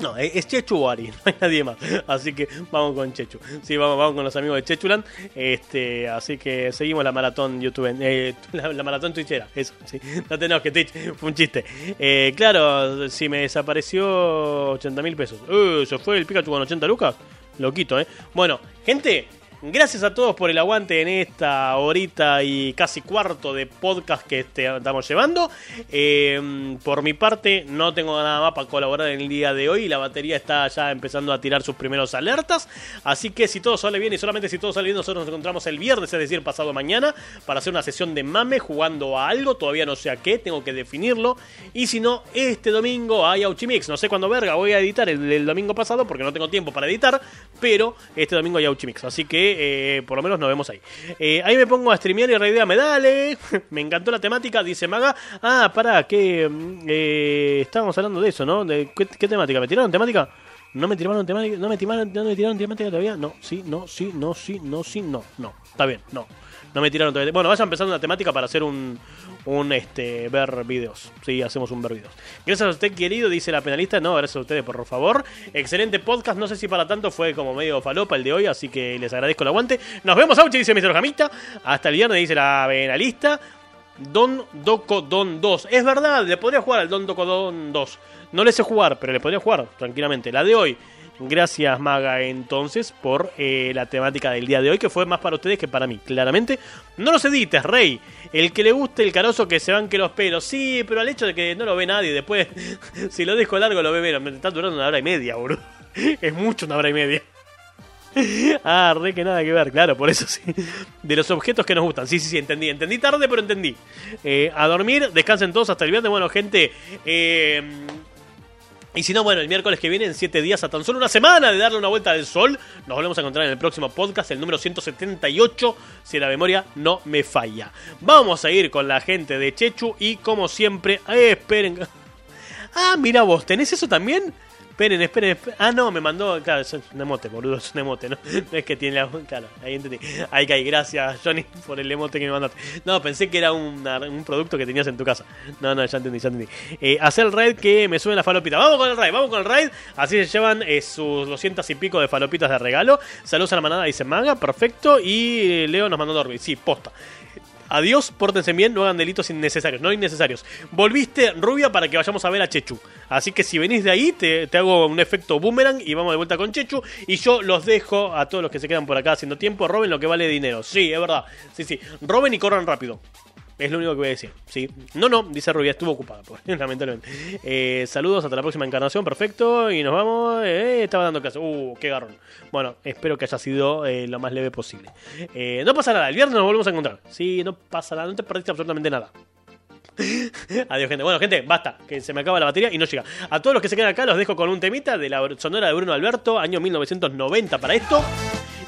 No, es es Chechu o Ari, [LAUGHS] no hay nadie más. Así que vamos con Chechu. Sí, vamos, vamos con los amigos de Chechuland. Este, así que seguimos la maratón YouTube, eh, [LAUGHS] la, la maratón Twitchera. Eso, sí. No tenemos que Twitch, fue un chiste. Eh, claro, si me desapareció 80 mil pesos. Uh, se fue el Pikachu con 80 lucas. Loquito, ¿eh? Bueno, gente, Gracias a todos por el aguante en esta horita y casi cuarto de podcast que este- estamos llevando. Eh, por mi parte, no tengo nada más para colaborar en el día de hoy. La batería está ya empezando a tirar sus primeros alertas. Así que si todo sale bien y solamente si todo sale bien, nosotros nos encontramos el viernes, es decir, pasado mañana, para hacer una sesión de mame jugando a algo. Todavía no sé a qué, tengo que definirlo. Y si no, este domingo hay Auchimix. No sé cuándo verga voy a editar el, el domingo pasado porque no tengo tiempo para editar. Pero este domingo hay Auchimix. Así que eh, por lo menos nos vemos ahí. Eh, ahí me pongo a streamear y Raidea me dale. [LAUGHS] me encantó la temática, dice Maga. Ah, pará, que mm, eh, estábamos hablando de eso, ¿no? De, ¿qué, qué temática? ¿Me tiraron temática? ¿No me tiraron temática? ¿No me tiraron, no me tiraron temática todavía? No, sí, no, sí, no, sí, no, sí, no, no. Está bien, no. No me tiraron todavía. Bueno, vaya empezando una temática para hacer un, un este, ver videos. Sí, hacemos un ver videos. Gracias a usted, querido, dice la penalista. No, gracias a ustedes, por favor. Excelente podcast. No sé si para tanto fue como medio falopa el de hoy, así que les agradezco el aguante. Nos vemos, Auchi, dice Mr. Jamita. Hasta el viernes, dice la penalista. Don Doco Don 2. Es verdad, le podría jugar al Don Doco Don 2. No le sé jugar, pero le podría jugar tranquilamente. La de hoy. Gracias, Maga, entonces, por eh, la temática del día de hoy, que fue más para ustedes que para mí, claramente. No los edites, Rey. El que le guste el carozo que se banque los pelos. Sí, pero al hecho de que no lo ve nadie, después, [LAUGHS] si lo dejo largo, lo ve menos. Me está durando una hora y media, boludo. [LAUGHS] Es mucho una hora y media. [LAUGHS] Ah, re que nada que ver, claro, por eso sí. De los objetos que nos gustan. Sí, sí, sí, entendí. Entendí tarde, pero entendí. Eh, a dormir, descansen todos hasta el viernes. Bueno, gente, eh, y si no, bueno, el miércoles que viene, en 7 días, a tan solo una semana de darle una vuelta al sol, nos volvemos a encontrar en el próximo podcast, el número 178, si la memoria no me falla. Vamos a ir con la gente de Chechu y como siempre, esperen. [LAUGHS] Ah, mira vos, ¿tenés eso también? Esperen, esperen, esperen. Ah, no, me mandó. Claro, es un emote, boludo, es un emote, ¿no? [LAUGHS] No es que tiene la. Claro, ahí entendí. Ahí caí, gracias, Johnny, por el emote que me mandaste. No, pensé que era un producto que tenías en tu casa. No, no, ya entendí, ya entendí. Eh, hacer el raid que me suben la falopita. Vamos con el raid, vamos con el raid. Así se llevan eh, sus 200 y pico de falopitas de regalo. Saludos a la manada, dice Maga, perfecto. Y eh, Leo nos mandó dormir. Sí, posta. Adiós, pórtense bien, no hagan delitos innecesarios, no innecesarios. Volviste rubia para que vayamos a ver a Chechu. Así que si venís de ahí, te, te hago un efecto boomerang y vamos de vuelta con Chechu. Y yo los dejo a todos los que se quedan por acá haciendo tiempo. Roben lo que vale dinero. Sí, es verdad. Sí, sí. Roben y corran rápido. Es lo único que voy a decir, ¿sí? No, no, dice Rubia, estuvo ocupada, [LAUGHS] pues, lamentablemente. Eh, saludos, hasta la próxima encarnación, perfecto. Y nos vamos. Eh, estaba dando clase. Uh, qué garrón. Bueno, espero que haya sido eh, lo más leve posible. No pasa nada, el viernes nos volvemos a encontrar. Sí, no pasa nada, no te perdiste absolutamente nada. [LAUGHS] Adiós, gente. Bueno, gente, basta, que se me acaba la batería y no llega. A todos los que se quedan acá los dejo con un temita de la sonora de Bruno Alberto, año 1990 para esto.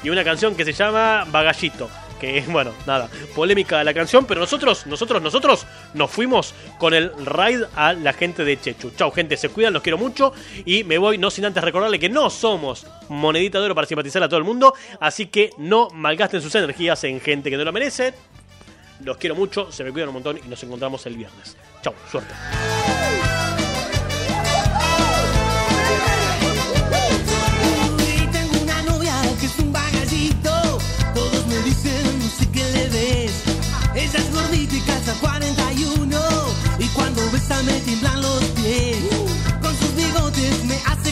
Y una canción que se llama Bagallito. Que bueno, nada, polémica la canción, pero nosotros, nosotros, nosotros nos fuimos con el raid a la gente de Chechu. Chau, gente, se cuidan, los quiero mucho. Y me voy, no sin antes recordarle que no somos monedita de oro para simpatizar a todo el mundo. Así que no malgasten sus energías en gente que no lo merece. Los quiero mucho, se me cuidan un montón y nos encontramos el viernes. Chau, suerte. Y calza 41. Y cuando besa me tiemblan los pies. Con sus bigotes me hace